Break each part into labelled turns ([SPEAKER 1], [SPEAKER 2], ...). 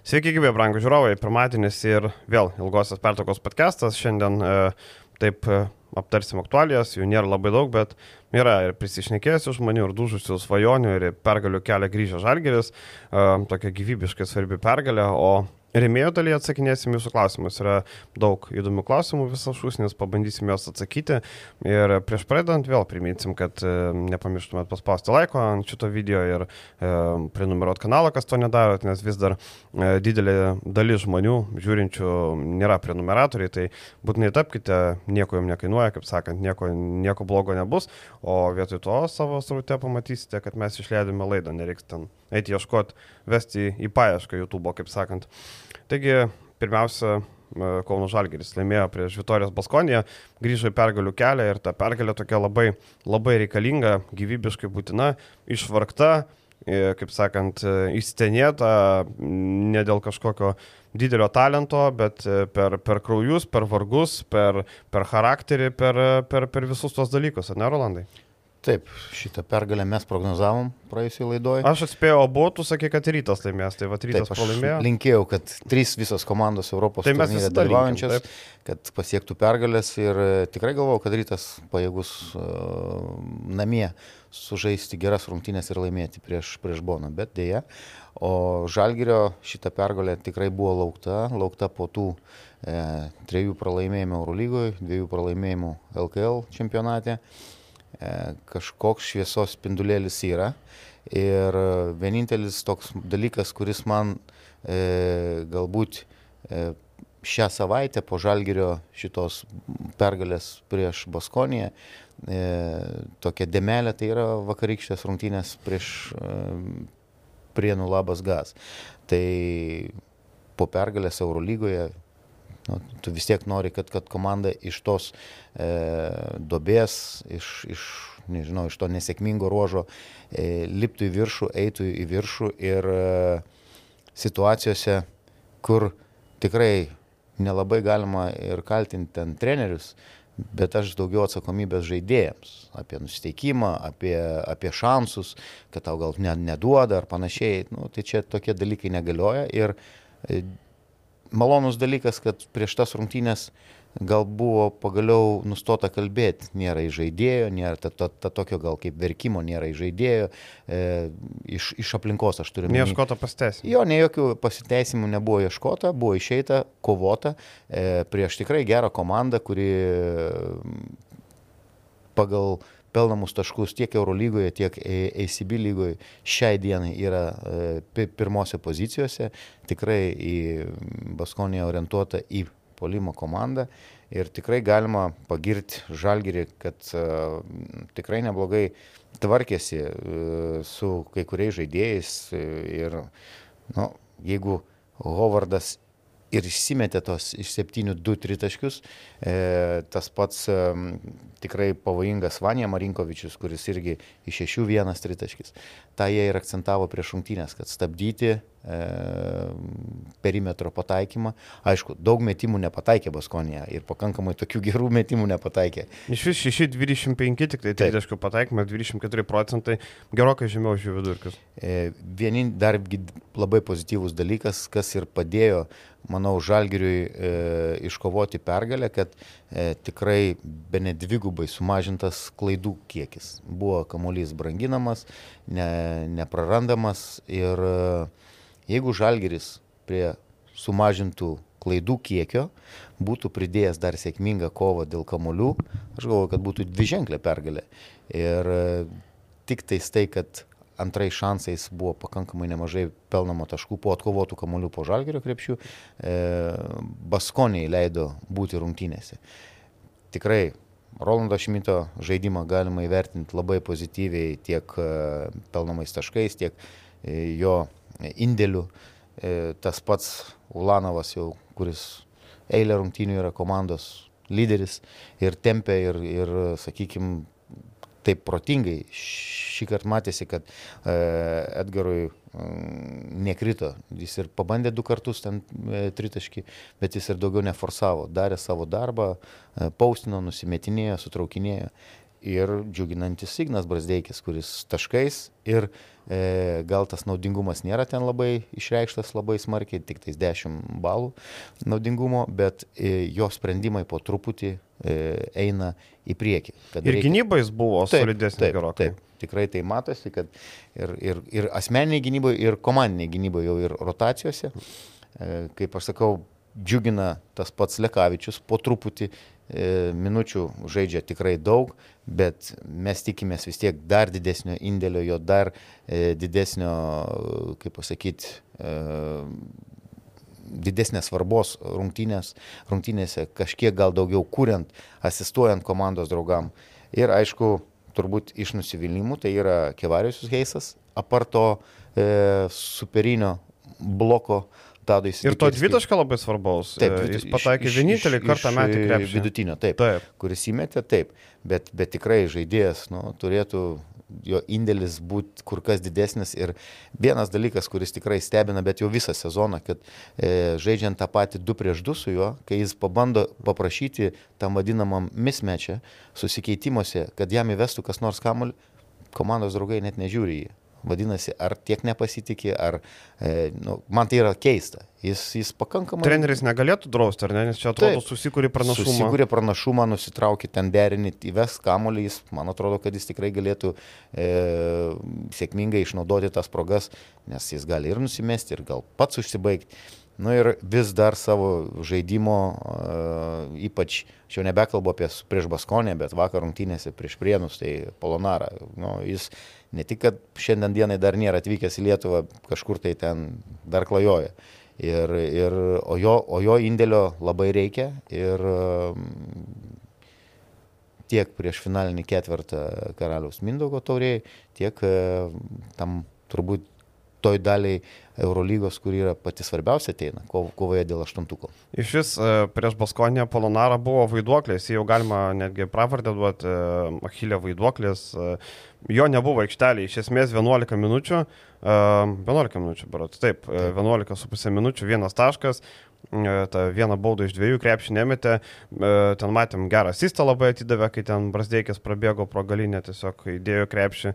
[SPEAKER 1] Sveiki, gyvi, brangų žiūrovai, pirmadienis ir vėl ilgosios pertokos podcastas. Šiandien e, taip e, aptarsim aktualijas, jų nėra labai daug, bet yra ir prisišnekėjusių žmonių, ir dužusių svajonių, ir pergalių kelią grįžę žalgeris, e, tokia gyvybiškai svarbi pergalė, o Remėjo dalyje atsakinėsim jūsų klausimus. Yra daug įdomių klausimų visas šūsnis, pabandysim juos atsakyti. Ir prieš pradedant vėl priminsim, kad e, nepamirštumėt paspausti laiko ant šito video ir e, prenumeruot kanalą, kas to nedarot, nes vis dar e, didelė dalis žmonių žiūrinčių nėra prenumeratoriai, tai būtinai tapkite, nieko jums nekainuoja, kaip sakant, nieko, nieko blogo nebus, o vietoj to savo sraute pamatysite, kad mes išleidome laidą, nereiks ten eiti ieškoti, vesti į paiešką YouTube, kaip sakant. Taigi, pirmiausia, e, Kauno Žalgeris laimėjo prieš Vitorijos Baskoniją, grįžo į pergalių kelią ir ta pergalė tokia labai, labai reikalinga, gyvybiškai būtina, išvargta, e, kaip sakant, e, įstenėta, ne dėl kažkokio didelio talento, bet per, per kraujus, per vargus, per, per charakterį, per, per, per visus tos dalykus, ar ne, Rolandai?
[SPEAKER 2] Taip, šitą pergalę mes prognozavom praėjusiai laidoje.
[SPEAKER 1] Aš atspėjau, buvo, tu sakė, kad rytas laimės, tai va rytas taip, pralaimėjo.
[SPEAKER 2] Linkėjau, kad trys visos komandos Europos tai turnyre dalyvaujančios, linkim, kad pasiektų pergalės ir e, tikrai galvojau, kad rytas pajėgus uh, namie sužaisti geras rungtynės ir laimėti prieš, prieš Boną, bet dėja. O Žalgirio šitą pergalę tikrai buvo laukta, laukta po tų e, trejų pralaimėjimų Eurolygoje, dviejų pralaimėjimų LKL čempionate. E, kažkoks šviesos spindulėlis yra. Ir vienintelis toks dalykas, kuris man e, galbūt e, šią savaitę po Žalgirio šitos pergalės prieš Baskoniją, e, tokia demelė, tai yra vakarykštės rungtynės prieš e, Prienų Labas Gas. Tai po pergalės Eurolygoje Nu, tu vis tiek nori, kad, kad komanda iš tos e, dobės, iš, iš, nežinau, iš to nesėkmingo ruožo e, liptų į viršų, eitų į viršų ir e, situacijose, kur tikrai nelabai galima ir kaltinti ten trenerius, bet aš daugiau atsakomybės žaidėjams apie nusiteikimą, apie, apie šansus, kad tau gal ne, neduoda ar panašiai. Nu, tai čia tokie dalykai negalioja ir e, malonus dalykas, kad prieš tas rungtynės gal buvo pagaliau nustota kalbėti, nėra įžaidėjo, nėra ta, ta, ta tokio gal kaip verkimo, nėra įžaidėjo, e, iš, iš aplinkos aš turiu.
[SPEAKER 1] Neieškota pasiteisimų.
[SPEAKER 2] Jo, ne jokių pasiteisimų nebuvo ieškota, buvo išeita, kovota e, prieš tikrai gerą komandą, kuri pagal pelnamus taškus tiek Eurolygoje, tiek ACB lygoje. Šiai dienai yra e, pirmose pozicijose, tikrai į Baskoniją orientuota į polimo komandą. Ir tikrai galima pagirti Žalgirį, kad uh, tikrai neblogai tvarkėsi uh, su kai kuriais žaidėjais. Ir nu, jeigu Hovardas ir išsimetė tos iš septynių du tritaškius. E, tas pats e, tikrai pavojingas Vanija Marinkovičius, kuris irgi iš šešių vienas tritaškis. Ta jie ir akcentavo prieš rungtynės, kad stabdyti e, perimetro pataikymą. Aišku, daug metimų nepataikė Baskonėje ir pakankamai tokių gerų metimų nepataikė.
[SPEAKER 1] Iš vis 6-25 tik tai tritaškių pataikymas, 24 procentai, gerokai žemiau už jų vidurkius.
[SPEAKER 2] E, vienin dar labai pozityvus dalykas, kas ir padėjo manau, Žalgiriui e, iškovoti pergalę, kad e, tikrai be ne dvigubai sumažintas klaidų kiekis. Buvo kamuolys branginamas, ne, neprarandamas ir e, jeigu Žalgiris prie sumažintų klaidų kiekio būtų pridėjęs dar sėkmingą kovą dėl kamuolių, aš galvoju, kad būtų dviženklė pergalė. Ir e, tik tais tai, kad antrais šansais buvo pakankamai nemažai pelnamo taškų po atkovotų kamolių po žalgerio krepšių, e, Baskoniai leido būti rungtynėse. Tikrai Rolando Šmito žaidimą galima įvertinti labai pozityviai tiek e, pelnomais taškais, tiek e, jo indėliu. E, tas pats Ulanovas jau, kuris eilė rungtynių yra komandos lyderis ir tempia ir, ir sakykime, taip protingai. Šį kartą matėsi, kad e, Edgarui mm, nekrito. Jis ir pabandė du kartus ten e, tritaškį, bet jis ir daugiau neforsavo. Darė savo darbą, e, paustino, nusimetinėjo, sutraukinėjo. Ir džiuginantis Signas Brasdeikis, kuris taškais ir e, gal tas naudingumas nėra ten labai išreikštas labai smarkiai, tik tais 10 balų naudingumo, bet e, jo sprendimai po truputį e, eina į priekį.
[SPEAKER 1] Ir reikia... gynybais buvo solidesnis gerokai. Taip,
[SPEAKER 2] tikrai tai matosi, kad ir, ir, ir asmeniniai gynybai, ir komandiniai gynybai jau ir rotacijose, e, kaip aš sakau, džiugina tas pats Lekavičius po truputį minučių žaidžia tikrai daug, bet mes tikimės vis tiek dar didesnio indėlio, jo dar e, didesnio, kaip pasakyti, e, didesnės svarbos rungtynės, rungtynėse, kažkiek gal daugiau kuriant, asistuojant komandos draugam. Ir aišku, turbūt iš nusivylimų, tai yra Kevarius Heisas, aparto e, superinio bloko Tadui
[SPEAKER 1] Ir to dvitašką labai svarbaus. Taip, e, jis pataikė vienintelį kartą metį krepšį.
[SPEAKER 2] Vidutinio, taip, taip. Kuris įmetė, taip. Bet, bet tikrai žaidėjas nu, turėtų jo indėlis būti kur kas didesnis. Ir vienas dalykas, kuris tikrai stebina, bet jau visą sezoną, kad e, žaidžiant tą patį 2 prieš 2 su juo, kai jis pabando paprašyti tam vadinamam mismečia, susikeitimuose, kad jam įvestų kas nors kamuolį, komandos draugai net nežiūri jį. Vadinasi, ar tiek nepasitikė, ar... E, nu, man tai yra keista. Jis, jis pakankamai...
[SPEAKER 1] Treneris negalėtų drausti, ar ne? Nes čia atrodo susikūrė pranašumą.
[SPEAKER 2] Susikūrė pranašumą, nusitraukė ten derinį, įves kamuolį, jis, man atrodo, kad jis tikrai galėtų e, sėkmingai išnaudoti tas progas, nes jis gali ir nusimesti, ir gal pats užsibaigti. Nu ir vis dar savo žaidimo, uh, ypač, aš jau nebekalbu apie prieš Baskonę, bet vakar rungtynėse prieš Prienus, tai Polonara. Nu, jis ne tik, kad šiandien dienai dar nėra atvykęs į Lietuvą, kažkur tai ten dar klajoja. Ir, ir, o, jo, o jo indėlio labai reikia ir tiek prieš finalinį ketvirtą karaliaus Mindaugo tauriai, tiek tam turbūt toj daliai Eurolygos, kur yra pati svarbiausia ateina, kovoje dėl aštuntuko.
[SPEAKER 1] Iš vis e, prieš Baskonę Polonarą buvo vaiduoklės, jau galima netgi pravardę duoti e, Achilė vaiduoklės, e, jo nebuvo aikštelė, iš esmės 11 minučių, 11 minučių, berots, taip, 11,5 minučių, vienas taškas, tą vieną baudą iš dviejų krepšį nemetė, ten matėm gerą sistą labai atidavė, kai ten Brasdeikis prabėgo pro galinę, tiesiog įdėjo krepšį,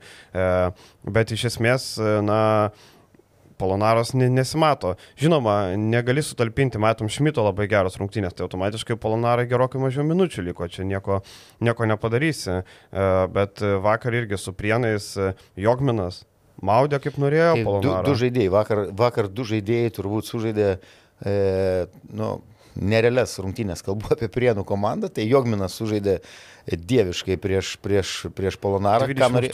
[SPEAKER 1] bet iš esmės, na, Polonaros nesimato. Žinoma, negali sutalpinti, matom, Šmito labai geros rungtynės, tai automatiškai Polonarai gerokai mažiau minučių liko, čia nieko, nieko nepadarysi. E, bet vakar irgi su prienais e, Jogminas maudė kaip norėjo.
[SPEAKER 2] Tai du, du žaidėjai, vakar, vakar du žaidėjai turbūt sužaidė, e, nu, nerealias rungtynės, kalbu apie Prienų komandą, tai Jogminas sužaidė dieviškai prieš, prieš, prieš Polonarą.
[SPEAKER 1] Ką, norė,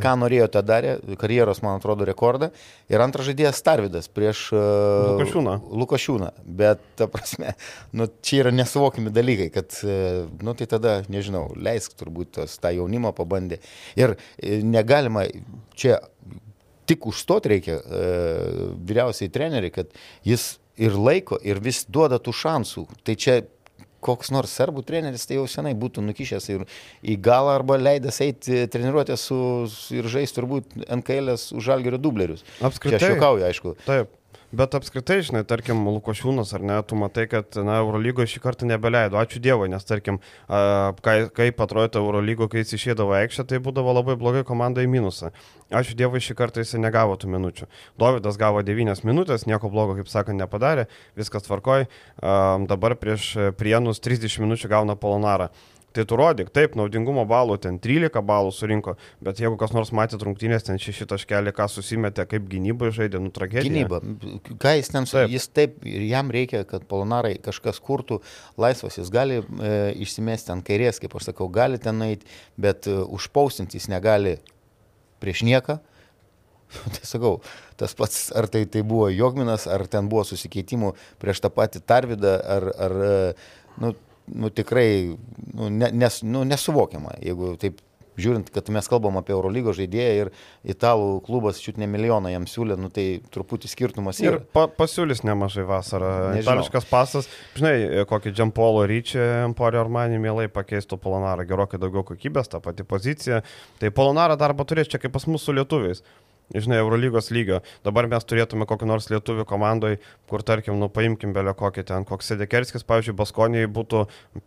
[SPEAKER 2] ką norėjo, tą darė, karjeros, man atrodo, rekordą. Ir antras žaidėjas Starvidas prieš
[SPEAKER 1] uh, Lukašiūną.
[SPEAKER 2] Lukašiūną. Bet, ta prasme, nu, čia yra nesuvokimi dalykai, kad, uh, nu, tai tada, nežinau, leisk turbūt tos, tą jaunimą pabandė. Ir uh, negalima čia tik užstot reikia uh, vyriausiai treneriai, kad jis ir laiko, ir vis duoda tų šansų. Tai čia koks nors serbų treneris tai jau senai būtų nukišęs ir į galą arba leidęs eiti treniruotę su ir žaisti turbūt NKL už žalgerio dublerius.
[SPEAKER 1] Apskritai.
[SPEAKER 2] Čia aš juokauju, aišku.
[SPEAKER 1] Taip. Bet apskritai, žinai, tarkim, Lukošiūnas ar ne, tu matai, kad, na, Eurolygoje šį kartą nebeleido. Ačiū Dievui, nes, tarkim, kaip atrodo Eurolygo, kai jis išėdavo aikštę, tai būdavo labai blogai komandai minusą. Ačiū Dievui, šį kartą jis negavo tų minučių. Dovydas gavo 9 minutės, nieko blogo, kaip sakant, nepadarė, viskas tvarkoj. Dabar prieš Prienus 30 minučių gauna Polonarą. Tai tu rodyk, taip, naudingumo balų ten 13 balų surinko, bet jeigu kas nors matė rungtynės, ten šeši taškelį, ką susimetė, kaip gynybai žaidė, nu tragedija.
[SPEAKER 2] Gynyba, ką jis ten, taip. jis taip, ir jam reikia, kad polonarai kažkas kurtų laisvas, jis gali e, išsimesti ant kairės, kaip aš sakau, gali ten eiti, bet e, užpaustinti jis negali prieš nieką. Tai sakau, tas pats, ar tai, tai buvo Jogminas, ar ten buvo susikeitimų prieš tą patį Tarvidą, ar, ar e, nu, nu, tikrai nu, ne, nes, nu, nesuvokiama, jeigu taip žiūrint, kad mes kalbam apie Eurolygos žaidėją ir italų klubas čiut ne milijoną jam siūlė, nu, tai truputį skirtumas
[SPEAKER 1] yra. Ir pa, pasiūlys nemažai vasarą. Nežinau. Itališkas pasas, žinai, kokį Džampolo ryčią Emporio Armani mielai pakeistų Polonarą gerokai daugiau kokybės, tą patį poziciją. Tai Polonarą darbą turės čia kaip pas mūsų lietuviais žinai, Eurolygos lygio. Dabar mes turėtume kokį nors lietuvių komandoje, kur, tarkim, nu, paimkim belio kokį ten, koks Sedekerskis, pavyzdžiui, Baskonijai būtų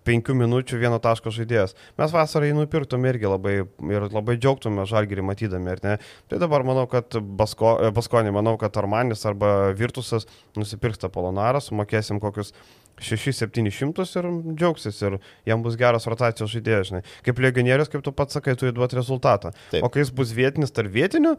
[SPEAKER 1] penkių minučių vieno taško žaidėjas. Mes vasarai nupirktume irgi labai ir labai džiaugtume žalgirį matydami, ar ne? Tai dabar manau, kad Basko, Baskonė, manau, kad Armanis arba Virtusas nusipirks tą polonarą, sumokėsim kokius 6-700 ir džiaugsis ir jam bus geras rotacijos žaidėjas, žinai. Kaip legionierius, kaip tu pats sakai, turi duoti rezultatą. Taip. O kai jis bus vietinis tarp vietinių,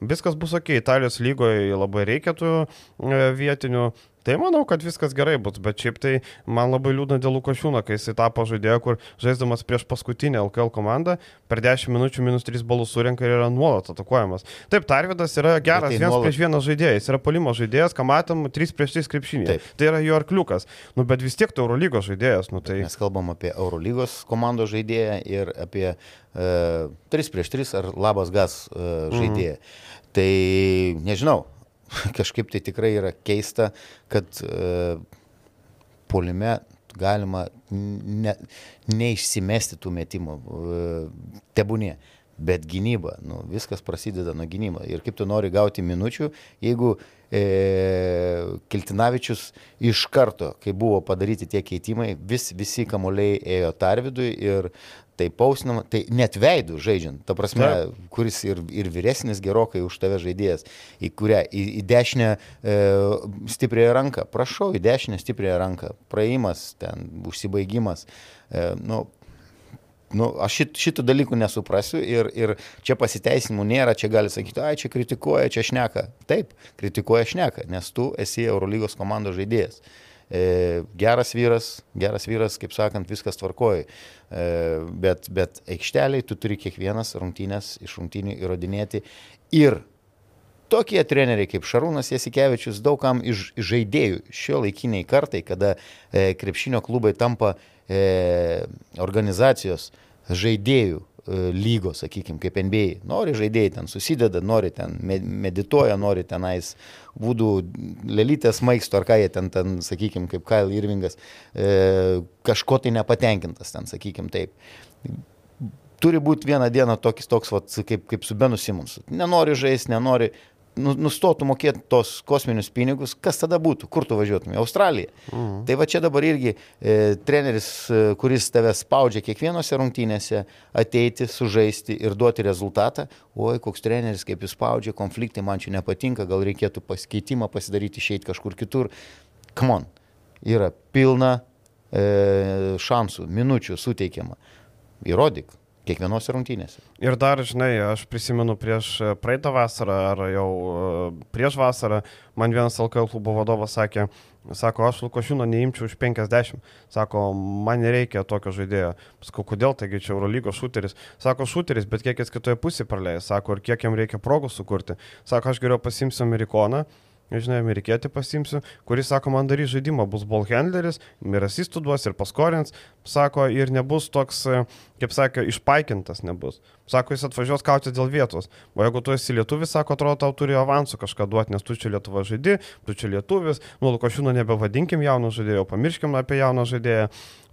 [SPEAKER 1] viskas bus ok, Italijos lygoje labai reikia tų e, vietinių, Tai manau, kad viskas gerai bus, bet šiaip tai man labai liūdna dėl Lukašiūno, kai jisai tapo žaidėju, kur žaisdamas prieš paskutinę LKL komandą per 10 minučių minus 3 balus surinka ir yra nuolat atakuojamas. Taip, Tarvidas yra geras tai vienas nuolat... prieš vieną žaidėją, jis yra polimo žaidėjas, ką matom, 3 prieš 3 krepšinį. Tai yra jo arkliukas. Nu, bet vis tiek tai Eurolygos žaidėjas. Nu, tai...
[SPEAKER 2] Mes kalbam apie Eurolygos komandos žaidėją ir apie e, 3 prieš 3 ar labas gas uh, žaidėją. Mm. Tai nežinau, kažkaip tai tikrai yra keista, kad e, polime galima ne, neišsimesti tų metimų, e, tebūnė. Bet gynyba, nu, viskas prasideda nuo gynybo. Ir kaip tu nori gauti minučių, jeigu e, Kiltinavičius iš karto, kai buvo padaryti tie keitimai, vis, visi kamuoliai ėjo Tarvidui ir tai paustinama, tai net veidų žaidžiant, ta prasme, Taip. kuris ir, ir vyresnis gerokai už tave žaidėjas, į kurią, į, į dešinę e, stipriąją ranką, prašau, į dešinę stipriąją ranką, praėjimas, ten, užsibaigimas, e, nu, nu, aš šit, šitų dalykų nesuprasiu ir, ir čia pasiteisimų nėra, čia gali sakyti, ai, čia kritikuoja, čia šneka. Taip, kritikuoja šneka, nes tu esi Eurolygos komandos žaidėjas. E, geras vyras, geras vyras, kaip sakant, viskas tvarkoja. E, bet, bet aikšteliai tu turi kiekvienas rungtynės iš rungtynių įrodinėti. Ir tokie treneriai kaip Šarūnas Jasikevičius daugam iš žaidėjų šio laikiniai kartai, kada e, krepšinio klubai tampa e, organizacijos žaidėjų lygos, sakykime, kaip NBA. Nori žaidėjai ten susideda, nori ten medituoja, nori tenais būdų lelytės maisto, ar ką jie ten, ten sakykime, kaip Kyle Irvingas, e, kažko tai nepatenkintas ten, sakykime, taip. Turi būti vieną dieną tokis toks, vat, kaip, kaip su Benu Simonsu. Nenori žaisti, nenori, nustotų mokėti tos kosminius pinigus, kas tada būtų, kur tu važiuotum, į Australiją. Mhm. Tai va čia dabar irgi e, treneris, e, kuris tave spaudžia kiekvienose rungtynėse, ateiti, sužaisti ir duoti rezultatą, oi, koks treneris, kaip jis spaudžia, konfliktai man čia nepatinka, gal reikėtų pasikeitimą pasidaryti, išeiti kažkur kitur. Come on, yra pilna e, šansų, minučių suteikiama. Įrodyk kiekvienose rungtynėse.
[SPEAKER 1] Ir dar, žinai, aš prisimenu prieš praeitą vasarą ar jau e, prieš vasarą, man vienas LKL klubo vadovas sakė, sako, aš Lukošino neimčiau už 50, sako, man nereikia tokio žaidėjo. Sakau, kodėl, taigi čia Eurolygos šuteris. Sako, šuteris, bet kiek jis kitoje pusėje praleis, sako, ir kiek jam reikia progų sukurti. Sako, aš geriau pasimsiu amerikoną žinai, amerikietį pasimsiu, kuris, sako, man darys žaidimą, bus ball handleris, ir asistų duos, ir paskorins, sako, ir nebus toks, kaip sakė, išpaikintas nebus. Sako, jis atvažiuos kautis dėl vietos. O jeigu tu esi lietuvis, sako, atrodo, tau turi avansų kažką duoti, nes tu čia Lietuva žaidi, tu čia lietuvis, nu, Lukošiūno nebevadinkim jauno žaidėjo, pamirškim apie jauną žaidėją.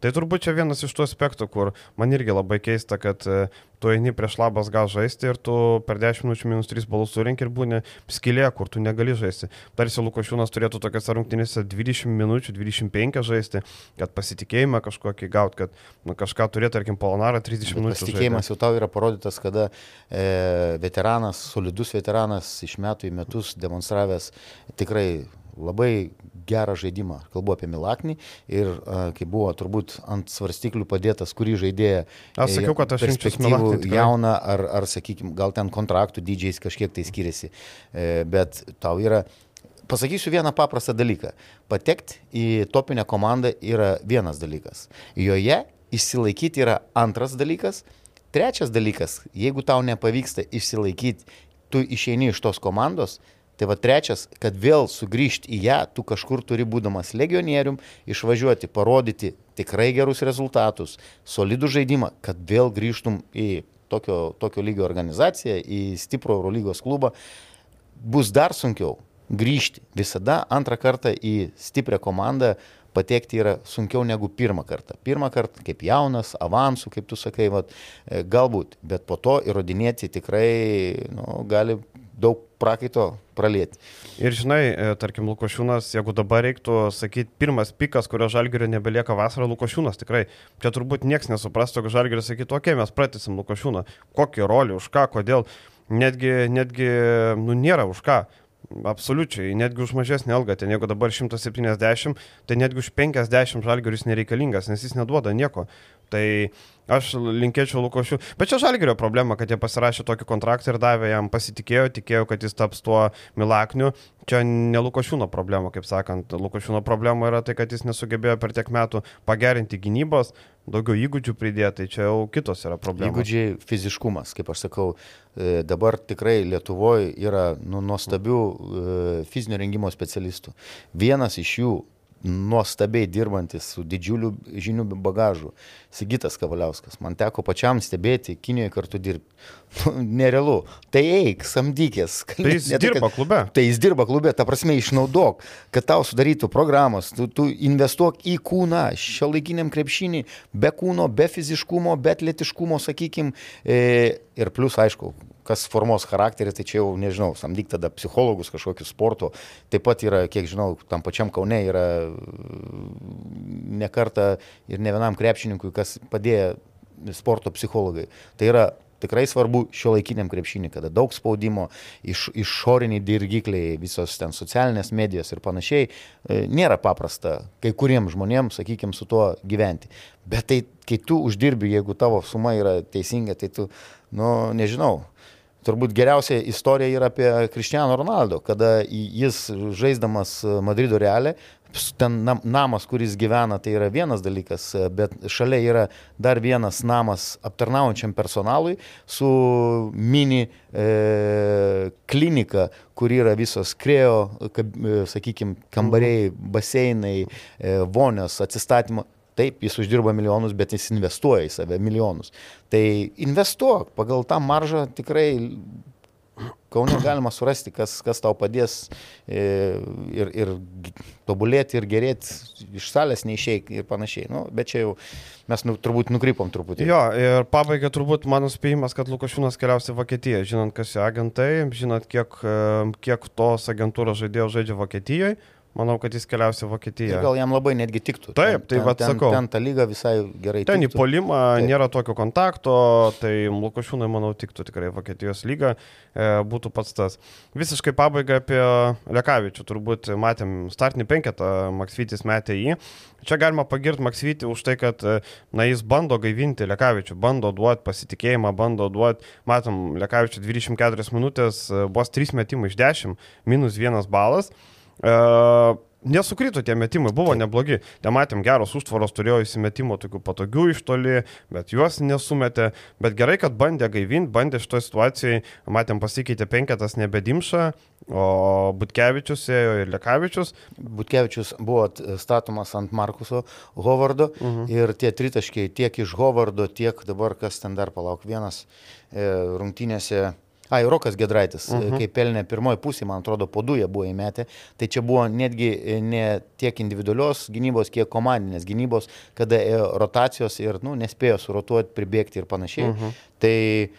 [SPEAKER 1] Tai turbūt čia vienas iš tų aspektų, kur man irgi labai keista, kad e, tu eini prieš labas gal žaisti ir tu per 10 minučių minus 3 balus surink ir būni skilė, kur tu negali žaisti. Tarsi Lukošiūnas turėtų tokias rungtynėse 20 minučių, 25 žaisti, kad pasitikėjimą kažkokį gaut, kad nu, kažką turėtų, tarkim, polonarą 30 Bet minučių.
[SPEAKER 2] Pasitikėjimas jau tau yra parodytas, kada e, veteranas, solidus veteranas iš metų į metus demonstravęs tikrai labai gerą žaidimą, kalbu apie Milaknį ir uh, kai buvo turbūt ant svarstyklių padėtas, kurį žaidėją.
[SPEAKER 1] Aš sakiau, kad aš
[SPEAKER 2] perspektyvų jauną, ar, ar sakykime, gal ten kontraktų dydžiais kažkiek tai skiriasi, e, bet tau yra pasakysiu vieną paprastą dalyką. Patekti į topinę komandą yra vienas dalykas. Joje išsilaikyti yra antras dalykas. Trečias dalykas, jeigu tau nepavyksta išsilaikyti, tu išeini iš tos komandos, Tai va trečias, kad vėl sugrįžti į ją, tu kažkur turi būdamas legionierium, išvažiuoti, parodyti tikrai gerus rezultatus, solidų žaidimą, kad vėl grįžtum į tokio, tokio lygio organizaciją, į stiprų Eurolygos klubą. Bus dar sunkiau grįžti. Visada antrą kartą į stiprią komandą patekti yra sunkiau negu pirmą kartą. Pirmą kartą kaip jaunas, avansų, kaip tu sakai, vat, e, galbūt, bet po to įrodinėti tikrai nu, gali daug prakaito pralėti.
[SPEAKER 1] Ir žinai, e, tarkim, Lukošiūnas, jeigu dabar reiktų sakyti, pirmas pikas, kurio žalgerio nebelieka vasarą, Lukošiūnas tikrai. Čia turbūt niekas nesuprastų, jeigu žalgerio sakytų, okei, okay, mes pratysim Lukošiūną. Kokį rolį, už ką, kodėl. Netgi, netgi, nu, nėra už ką. Absoliučiai, netgi už mažesnį algą, ten jeigu dabar 170, tai netgi už 50 žalgeris nereikalingas, nes jis neduoda nieko. Tai aš linkėčiau Lukošiu. Bet čia žalgerio problema, kad jie pasirašė tokį kontraktą ir davė jam pasitikėjo, tikėjo, kad jis taps tuo Milakniu. Čia ne Lukošiūno problema, kaip sakant. Lukošiūno problema yra tai, kad jis nesugebėjo per tiek metų pagerinti gynybos, daugiau įgūdžių pridėti, tai čia jau kitos yra problemos.
[SPEAKER 2] Įgūdžiai, fiziškumas, kaip aš sakau, e, dabar tikrai Lietuvoje yra nu, nuostabių e, fizinio rengimo specialistų. Vienas iš jų nuostabiai dirbantis su didžiuliu žinių bagažu. Sigitas Kavaliauskas. Man teko pačiam stebėti, Kinijoje kartu dirbti. Nu, nerealu. Tai eik, samdykės.
[SPEAKER 1] Tai jis ne, dirba kad, klube.
[SPEAKER 2] Tai jis dirba klube, ta prasme išnaudok, kad tau sudarytų programos, tu, tu investuok į kūną, šio laikiniam krepšinį, be kūno, be fiziškumo, be atletiškumo, sakykim. E, ir plus, aišku, kas formuos charakterį, tai čia jau nežinau, samdyk tada psichologus kažkokius sporto. Taip pat yra, kiek žinau, tam pačiam Kaune yra nekarta ir ne vienam krepšininkui, kas padėjo sporto psichologai. Tai yra tikrai svarbu šio laikiniam krepšinį, kada daug spaudimo, iš, išoriniai dirgikliai, visos ten socialinės medijos ir panašiai, e, nėra paprasta kai kuriems žmonėms, sakykime, su tuo gyventi. Bet tai, kai tu uždirbi, jeigu tavo suma yra teisinga, tai tu, nu, nežinau, turbūt geriausia istorija yra apie Cristiano Ronaldo, kada jis žaisdamas Madrido realę, ten namas, kuris gyvena, tai yra vienas dalykas, bet šalia yra dar vienas namas aptarnaujančiam personalui su mini e, klinika, kur yra visos krėjo, e, sakykime, kambariai, baseinai, e, vonios, atsistatymo Taip, jis uždirba milijonus, bet jis investuoja į save milijonus. Tai investuok, pagal tą maržą tikrai Kaune galima surasti, kas, kas tau padės e, ir, ir tobulėti, ir gerėti, iš salės neišeik ir panašiai. Nu, bet čia jau mes nu, turbūt nukrypom truputį.
[SPEAKER 1] Jo, ir pabaiga turbūt mano spėjimas, kad Lukašiūnas keliausi į Vokietiją, žinant, kas yra agentai, žinant, kiek, e, kiek tos agentūros žaidėjų žaidžia Vokietijoje Manau, kad jis keliausia Vokietiją.
[SPEAKER 2] Ir gal jam labai netgi tiktų.
[SPEAKER 1] Taip, tai vad sakau.
[SPEAKER 2] Ten ta lyga visai gerai.
[SPEAKER 1] Ten tiktų. į polimą Taip. nėra tokio kontakto, tai Lukošiūnai, manau, tiktų tikrai Vokietijos lyga, e, būtų pats tas. Visiškai pabaiga apie Lekavičių, turbūt matėm startinį penketą, Maksvytis metė jį. Čia galima pagirti Maksvytį už tai, kad e, na, jis bando gaivinti Lekavičių, bando duoti pasitikėjimą, bando duoti, matom, Lekavičių 24 minutės, buvo e, 3 metimai iš 10, minus 1 balas. Uh, Nesukrito tie metimai, buvo Taip. neblogi. Ten matėm geros užtvaros, turėjo įsimetimo tokių patogių iš toli, bet juos nesumetė. Bet gerai, kad bandė gaivinti, bandė šitoje situacijoje, matėm pasikeitė penketas nebedimša, o Butkevičius ėjo ir Lekavičius.
[SPEAKER 2] Butkevičius buvo statomas ant Markuso Hovardo uh mhm. -huh. ir tie tritaškiai tiek iš Hovardo, tiek dabar, kas ten dar palauk, vienas e, rungtynėse Ai, Rokas Gedraitis, uh mhm. -huh. kai pelnė pirmoji pusė, man atrodo, po du jie buvo įmetę. Tai čia buvo netgi e, ne tiek individualios gynybos, kiek komandinės gynybos, kada rotacijos ir nu, nespėjo surotuoti, pribėgti ir panašiai. Uh mhm. -huh. Tai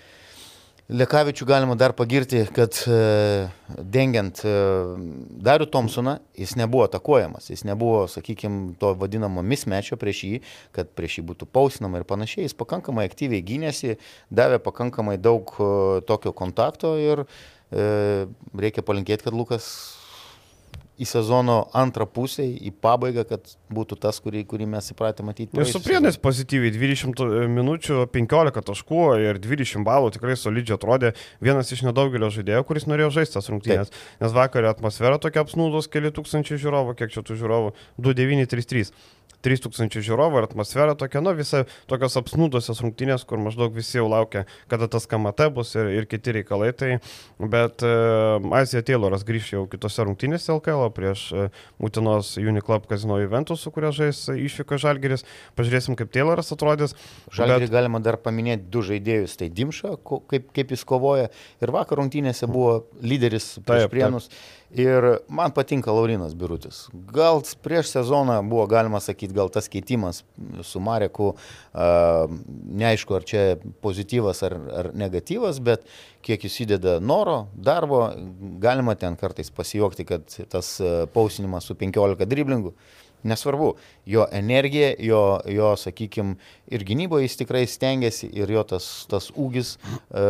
[SPEAKER 2] Lekavičių galima dar pagirti, kad e, dengiant e, Darių Thompsoną, jis nebuvo atakuojamas, jis nebuvo, sakykime, to vadinamo mismečio prieš jį, kad prieš jį būtų pausinama ir panašiai, jis pakankamai aktyviai gynėsi, davė pakankamai daug e, tokio kontakto ir reikia palinkėti, kad Lukas į sezono antrą pusę, į pabaigą, kad būtų tas, kurį, kurį mes įpratę matyti.
[SPEAKER 1] Ir su prienais pozityviai 20 minučių, 15 taškų ir 20 balų tikrai solidžiai atrodė vienas iš nedaugelio žaidėjų, kuris norėjo žaisti tas rungtynės. Taip. Nes vakar atmosfera tokia apsnūdos, keli tūkstančiai žiūrovų, kiek čia tų žiūrovų, 2933. 3000 žiūrovų ir atmosfera tokia, nu, visai tokios apsnūdusios rungtynės, kur maždaug visi jau laukia, kada tas KMT bus ir, ir kiti reikalai. Tai, bet uh, Azija Tayloras grįš jau kitose rungtynėse LKL prieš uh, Mutinos Uniclub Kazino Juventus, su kuria žais išvyko Žalgeris. Pažiūrėsim, kaip Tayloras atrodys.
[SPEAKER 2] Žalgerį bet... galima dar paminėti du žaidėjus. Tai Dimša, kaip, kaip jis kovoja. Ir vakar rungtynėse buvo lyderis prieš Prienus. Taip Ir man patinka Laurinas Birutis. Gal prieš sezoną buvo galima sakyti, gal tas keitimas su Mareku, neaišku, ar čia pozityvas ar, ar negatyvas, bet kiek jis įdeda noro, darbo, galima ten kartais pasijuokti, kad tas pausinimas su 15 driblingų Nesvarbu, jo energija, jo, jo sakykime, ir gynyboje jis tikrai stengiasi ir jo tas, tas ūgis e,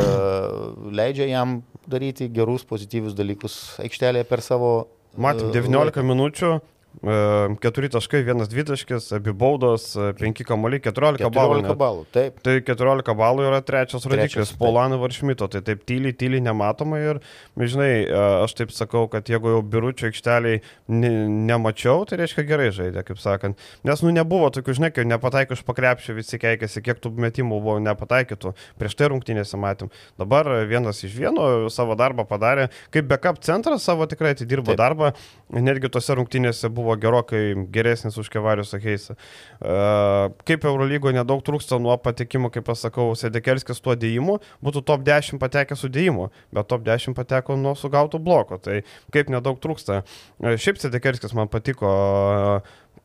[SPEAKER 2] leidžia jam daryti gerus, pozityvius dalykus aikštelėje per savo...
[SPEAKER 1] Matėm, 19 laiką. minučių, 4 taškai, 1 dvitaškis, abi baudos, 5 kamuoliai, 14, 14 balų.
[SPEAKER 2] 14 balų, taip.
[SPEAKER 1] Tai 14 balų yra trečias rodiklis, Polano Varšmito, tai taip tyliai, tyliai nematoma ir, žinai, aš taip sakau, kad jeigu jau biručio aikšteliai ne, nemačiau, tai reiškia gerai žaidė, kaip sakant. Nes, nu, nebuvo tokių, žinai, kai nepataikiu iš pakrepšio, visi keikėsi, kiek tų metimų buvo nepataikytų, prieš tai rungtynėse matėm. Dabar vienas iš vieno savo darbą padarė, kaip backup centras savo tikrai atidirbo taip. darbą, netgi tose rungtynėse buvo gerokai geresnis už Kevarius Akeisą. Uh, kaip Eurolygo nedaug trūksta nuo patekimo, kaip pasakau, Sedekerskis tuo dėjimu, būtų top 10 patekęs su dėjimu, bet top 10 pateko nuo sugauto bloko, tai kaip nedaug trūksta. Uh, šiaip Sedekerskis man patiko.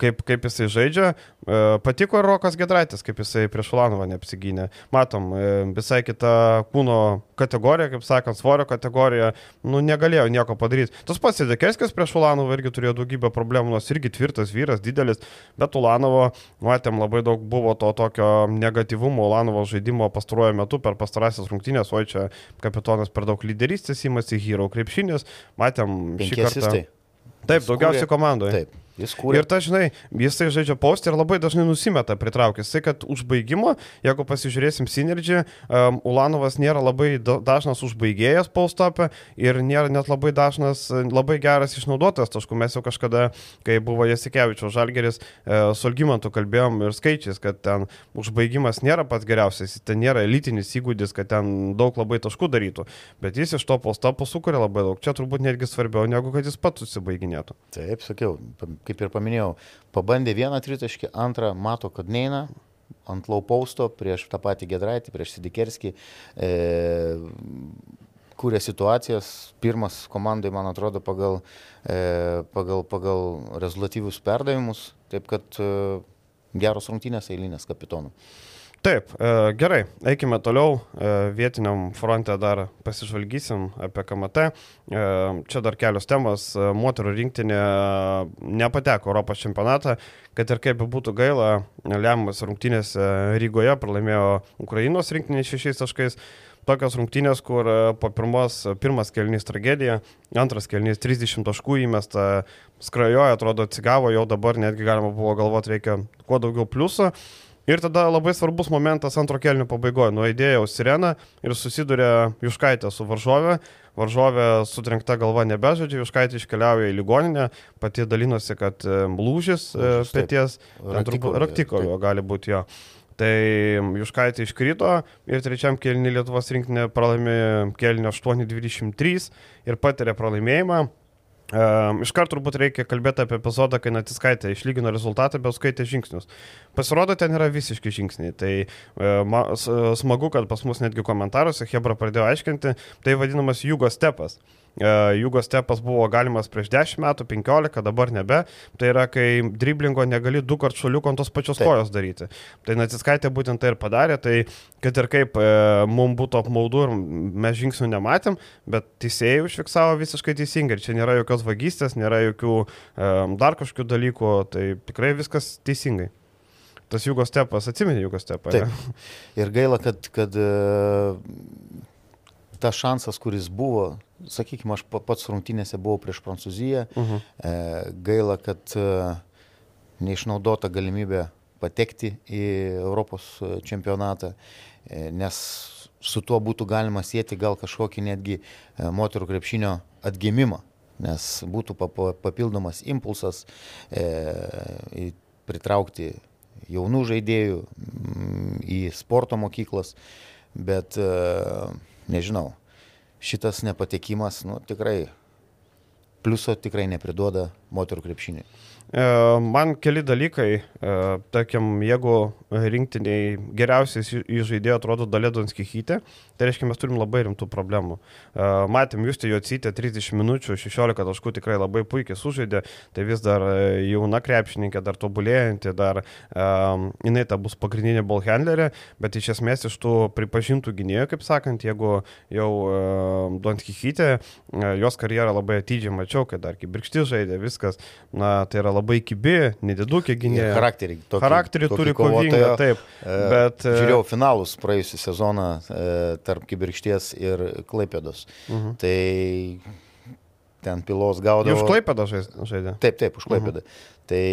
[SPEAKER 1] Kaip, kaip jisai žaidžia. E, patiko ir Rokas Gedraitis, kaip jisai prieš Ulanovą neapsigynė. Matom, e, visai kita kūno kategorija, kaip sakant, svorio kategorija, nu negalėjo nieko padaryti. Tas pats Idekeskis prieš Ulanovą irgi turėjo daugybę problemų, nors irgi tvirtas vyras, didelis, bet Ulanovo, matėm, labai daug buvo to tokio negatyvumo Ulanovo žaidimo pastaruoju metu per pastarąsias rungtynės, o čia kapitonas per daug lyderystės įmasi, hero krepšinis, matėm šį kartą. Taip, daugiausiai komandoje. Taip. Jis kūrė. Ir ta, žinai, jisai žaidžia postį ir labai dažnai nusimeta pritraukęs. Tai, kad užbaigimo, jeigu pasižiūrėsim Synergy, um, Ulanovas nėra labai dažnas užbaigėjas postopę ir nėra net labai dažnas, labai geras išnaudotas taškų. Mes jau kažkada, kai buvo Jasikevičio Žalgeris, e, su Algymantu kalbėjom ir skaičiais, kad ten užbaigimas nėra pats geriausias, ten nėra elitinis įgūdis, kad ten daug labai taškų darytų, bet jis iš to postopų sukuria labai daug. Čia turbūt netgi svarbiau, negu kad jis pats susibaiginėtų.
[SPEAKER 2] Taip, sakiau, kaip ir paminėjau, pabandė vieną tritaškį, antrą mato, kad neina, ant laupausto prieš tą patį Gedraitį, prieš Sidikerskį. E, kūrė situacijas, pirmas komandai, man atrodo, pagal, e, pagal, pagal rezultatyvius perdavimus, taip kad e, geros rungtynės eilinės kapitonų.
[SPEAKER 1] Taip, e, gerai, eikime toliau. E, vietiniam fronte dar pasižvalgysim apie KMT. E, čia dar kelios temos. Moterų rinktinė nepateko Europos čempionatą, kad ir kaip būtų gaila, lemiamas rungtynės Rygoje pralaimėjo Ukrainos rinktinė šešiais taškais. Tokios rungtynės, kur po pirmos, pirmas kelnys tragedija, antras kelnys 30 taškų įmesta, skrajoja, atrodo atsigavo, jau dabar netgi galima buvo galvoti, reikia kuo daugiau pliusų. Ir tada labai svarbus momentas antro kelnių pabaigoje. Nuaidėjo sirena ir susiduria Juškaitė su varžovė. Varžovė sutrenkta galva nebežaidžia, Juškaitė iškeliauja į ligoninę, pati dalinosi, kad e, lūžis e, pėties, raktikolio gali būti jo. Tai Juškaitė iškrito ir trečiam kelniui Lietuvos rinkinė pralaimė kelnių 8-23 ir patiria pralaimėjimą. Um, iš karto turbūt reikia kalbėti apie epizodą, kai Natiskaitė išlygino rezultatą, bet skaitė žingsnius. Pasirodo, ten yra visiški žingsniai. Tai uh, smagu, kad pas mus netgi komentaruose Hebra pradėjo aiškinti, tai vadinamas Jugo stepas. Uh, E, Jugos stepas buvo galimas prieš 10 metų, 15, dabar nebe. Tai yra, kai driblingo negali du kart šuliuko ant tos pačios Taip. kojos daryti. Tai Naciskaitė būtent tai ir padarė, tai kad ir kaip e, mums būtų apmaudu ir mes žingsnių nematėm, bet teisėjai užfiksavo visiškai teisingai. Ir čia nėra jokios vagystės, nėra jokių e, dar kažkokių dalykų, tai tikrai viskas teisingai. Tas Jugos stepas, atsimeni Jugos.
[SPEAKER 2] Ne? Ir gaila, kad, kad uh, tas šansas, kuris buvo, sakykime, aš pats rungtynėse buvau prieš Prancūziją, uh mhm. -huh. e, gaila, kad e, neišnaudota galimybė patekti į Europos čempionatą, e, nes su tuo būtų galima sėti gal kažkokį netgi moterų krepšinio atgimimą, nes būtų papildomas impulsas pritraukti jaunų žaidėjų į sporto mokyklas, bet nežinau, šitas nepatekimas, nu, tikrai pliuso tikrai nepriduoda moterų krepšiniui.
[SPEAKER 1] Man keli dalykai, tarkim, jeigu rinktiniai geriausiais į žaidėją atrodo Dalėdonskį hytę, tai reiškia, mes turim labai rimtų problemų. Matėm, jūs tai jo cytė 30 minučių, 16 taškų tikrai labai puikiai sužaidė, tai vis dar jauna krepšininkė, dar tobulėjanti, dar jinai ta bus pagrindinė ballhandlerė, bet iš esmės iš tų pripažintų gynėjų, kaip sakant, jeigu jau Donskį hytė, uh, jos karjerą labai atidžiai mačiau, kai dar kibirkšti žaidė, viskas, na, tai yra labai kibi, nedidukė gynėja.
[SPEAKER 2] Charakterį,
[SPEAKER 1] tokį, charakterį tokį turi kovingą, taip.
[SPEAKER 2] E, bet, žiūrėjau finalus praėjusią sezoną e, tarp Kibirkšties ir Klaipėdos. Mhm. Tai ten pilos gaudavo.
[SPEAKER 1] Už Klaipėdą žaidė?
[SPEAKER 2] Taip, taip, už Klaipėdą. -huh. Tai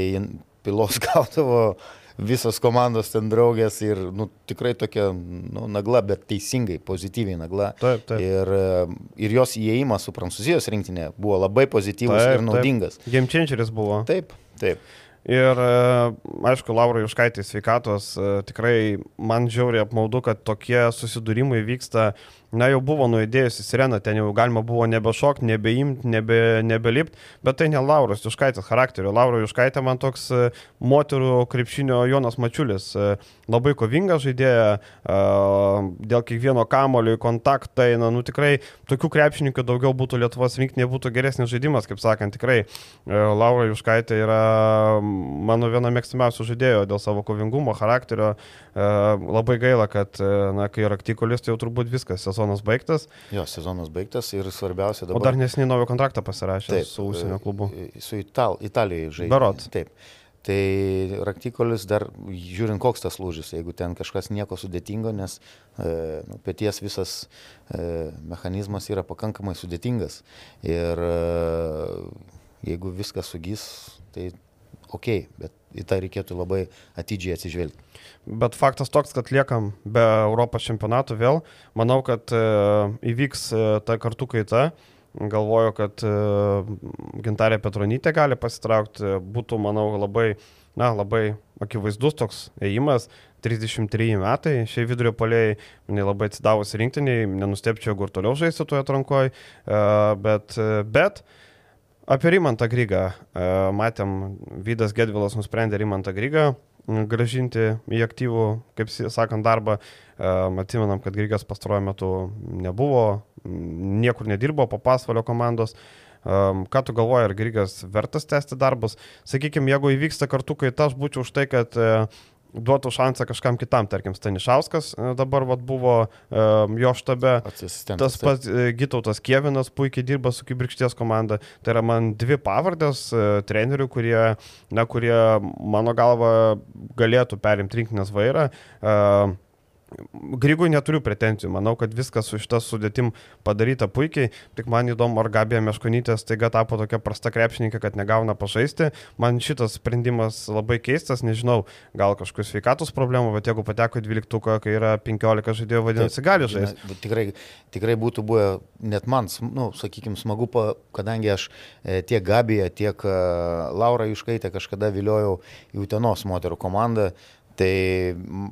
[SPEAKER 2] pilos gaudavo visos komandos ten draugės ir nu, tikrai tokia nu, nagla, bet teisingai, pozityviai nagla.
[SPEAKER 1] Taip, taip.
[SPEAKER 2] Ir, e, ir jos įėjimas su Prancūzijos rinktinė buvo labai pozityvus taip, ir naudingas.
[SPEAKER 1] Game changeris buvo.
[SPEAKER 2] Taip, taip.
[SPEAKER 1] Ir e, aišku, Laura Juškaitė sveikatos e, tikrai man žiauriai apmaudu, kad tokie susidūrimai vyksta na jau buvo nuėdėjusi sirena, ten jau galima buvo nebešokti, nebeimti, nebe, nebelipti, bet tai ne Lauros Juškaitės charakterio. Laura Juškaitė man toks e, moterų krepšinio Jonas Mačiulis, e, labai kovinga žaidėja, e, dėl kiekvieno kamulio kontaktai, na, nu tikrai tokių krepšininkų daugiau būtų Lietuvos rinktinė, būtų geresnis žaidimas, kaip sakant, tikrai Laura Juškaitė yra mano viena mėgstamiausių žaidėjų dėl savo kovingumo, charakterio. Labai gaila, kad, na, kai yra aktikulis, tai jau turbūt viskas sezonas baigtas.
[SPEAKER 2] Jo, sezonas baigtas ir svarbiausia dabar.
[SPEAKER 1] O dar nesiniai naujo kontraktą pasirašė taip, su užsienio klubu.
[SPEAKER 2] Su Ital, Italijai žaidė.
[SPEAKER 1] Berot.
[SPEAKER 2] Taip. Tai raktikolis dar, žiūrint, koks tas lūžis, jeigu ten kažkas nieko sudėtingo, nes e, nu, pėties visas e, mechanizmas yra pakankamai sudėtingas. Ir e, jeigu viskas sugys, tai ok, bet į tai reikėtų labai atidžiai atsižvelgti.
[SPEAKER 1] Bet faktas toks, kad liekam be Europos čempionatų vėl. Manau, kad e, įvyks e, ta kartų kaita. Galvoju, kad e, Gintarė Petronytė gali pasitraukti. Būtų, manau, labai, na, labai akivaizdus toks ėjimas. 33 metai, šiai vidurio poliai, jinai labai atsidavusi rinktiniai, nenustepčiau, ir toliau žaisti toje atrankoje, bet, bet apie Rimantą Grygą. Matėm, Vydas Gedvilas nusprendė Rimantą Grygą gražinti į aktyvų, kaip sakant, darbą. Atsimenam, kad Grigas pastaruoju metu nebuvo, niekur nedirbo po pasvalio komandos. Ką tu galvoji, ar Grigas vertas tęsti darbus? Sakykime, jeigu įvyksta kartu kaita, aš būčiau už tai, kad duotų šansą kažkam kitam, tarkim, Stanišauskas e, dabar vat, buvo um, jo štabe, tas pats uh, Gitautas Kievinas puikiai dirba su Kibirkšties komanda, tai yra man dvi pavardės uh, trenerių, kurie, na, kurie mano galva galėtų perimti rinkinės vairą. Uh, Grygui neturiu pretenzijų, manau, kad viskas su šitą sudėtim padaryta puikiai, tik man įdomu, ar Gabija Meškonytė staiga tapo tokia prasta krepšininkė, kad negauna pažaisti. Man šitas sprendimas labai keistas, nežinau, gal kažkokius sveikatos problemų, bet jeigu pateko į 12, kai yra 15 žaidėjų, vadinasi, gali žaisti.
[SPEAKER 2] Tikrai, tikrai būtų buvę net man, nu, sakykime, smagu, kadangi aš e, tiek Gabiją, tiek e, Laura Juškaitę kažkada viliojau į Utenos moterų komandą. Tai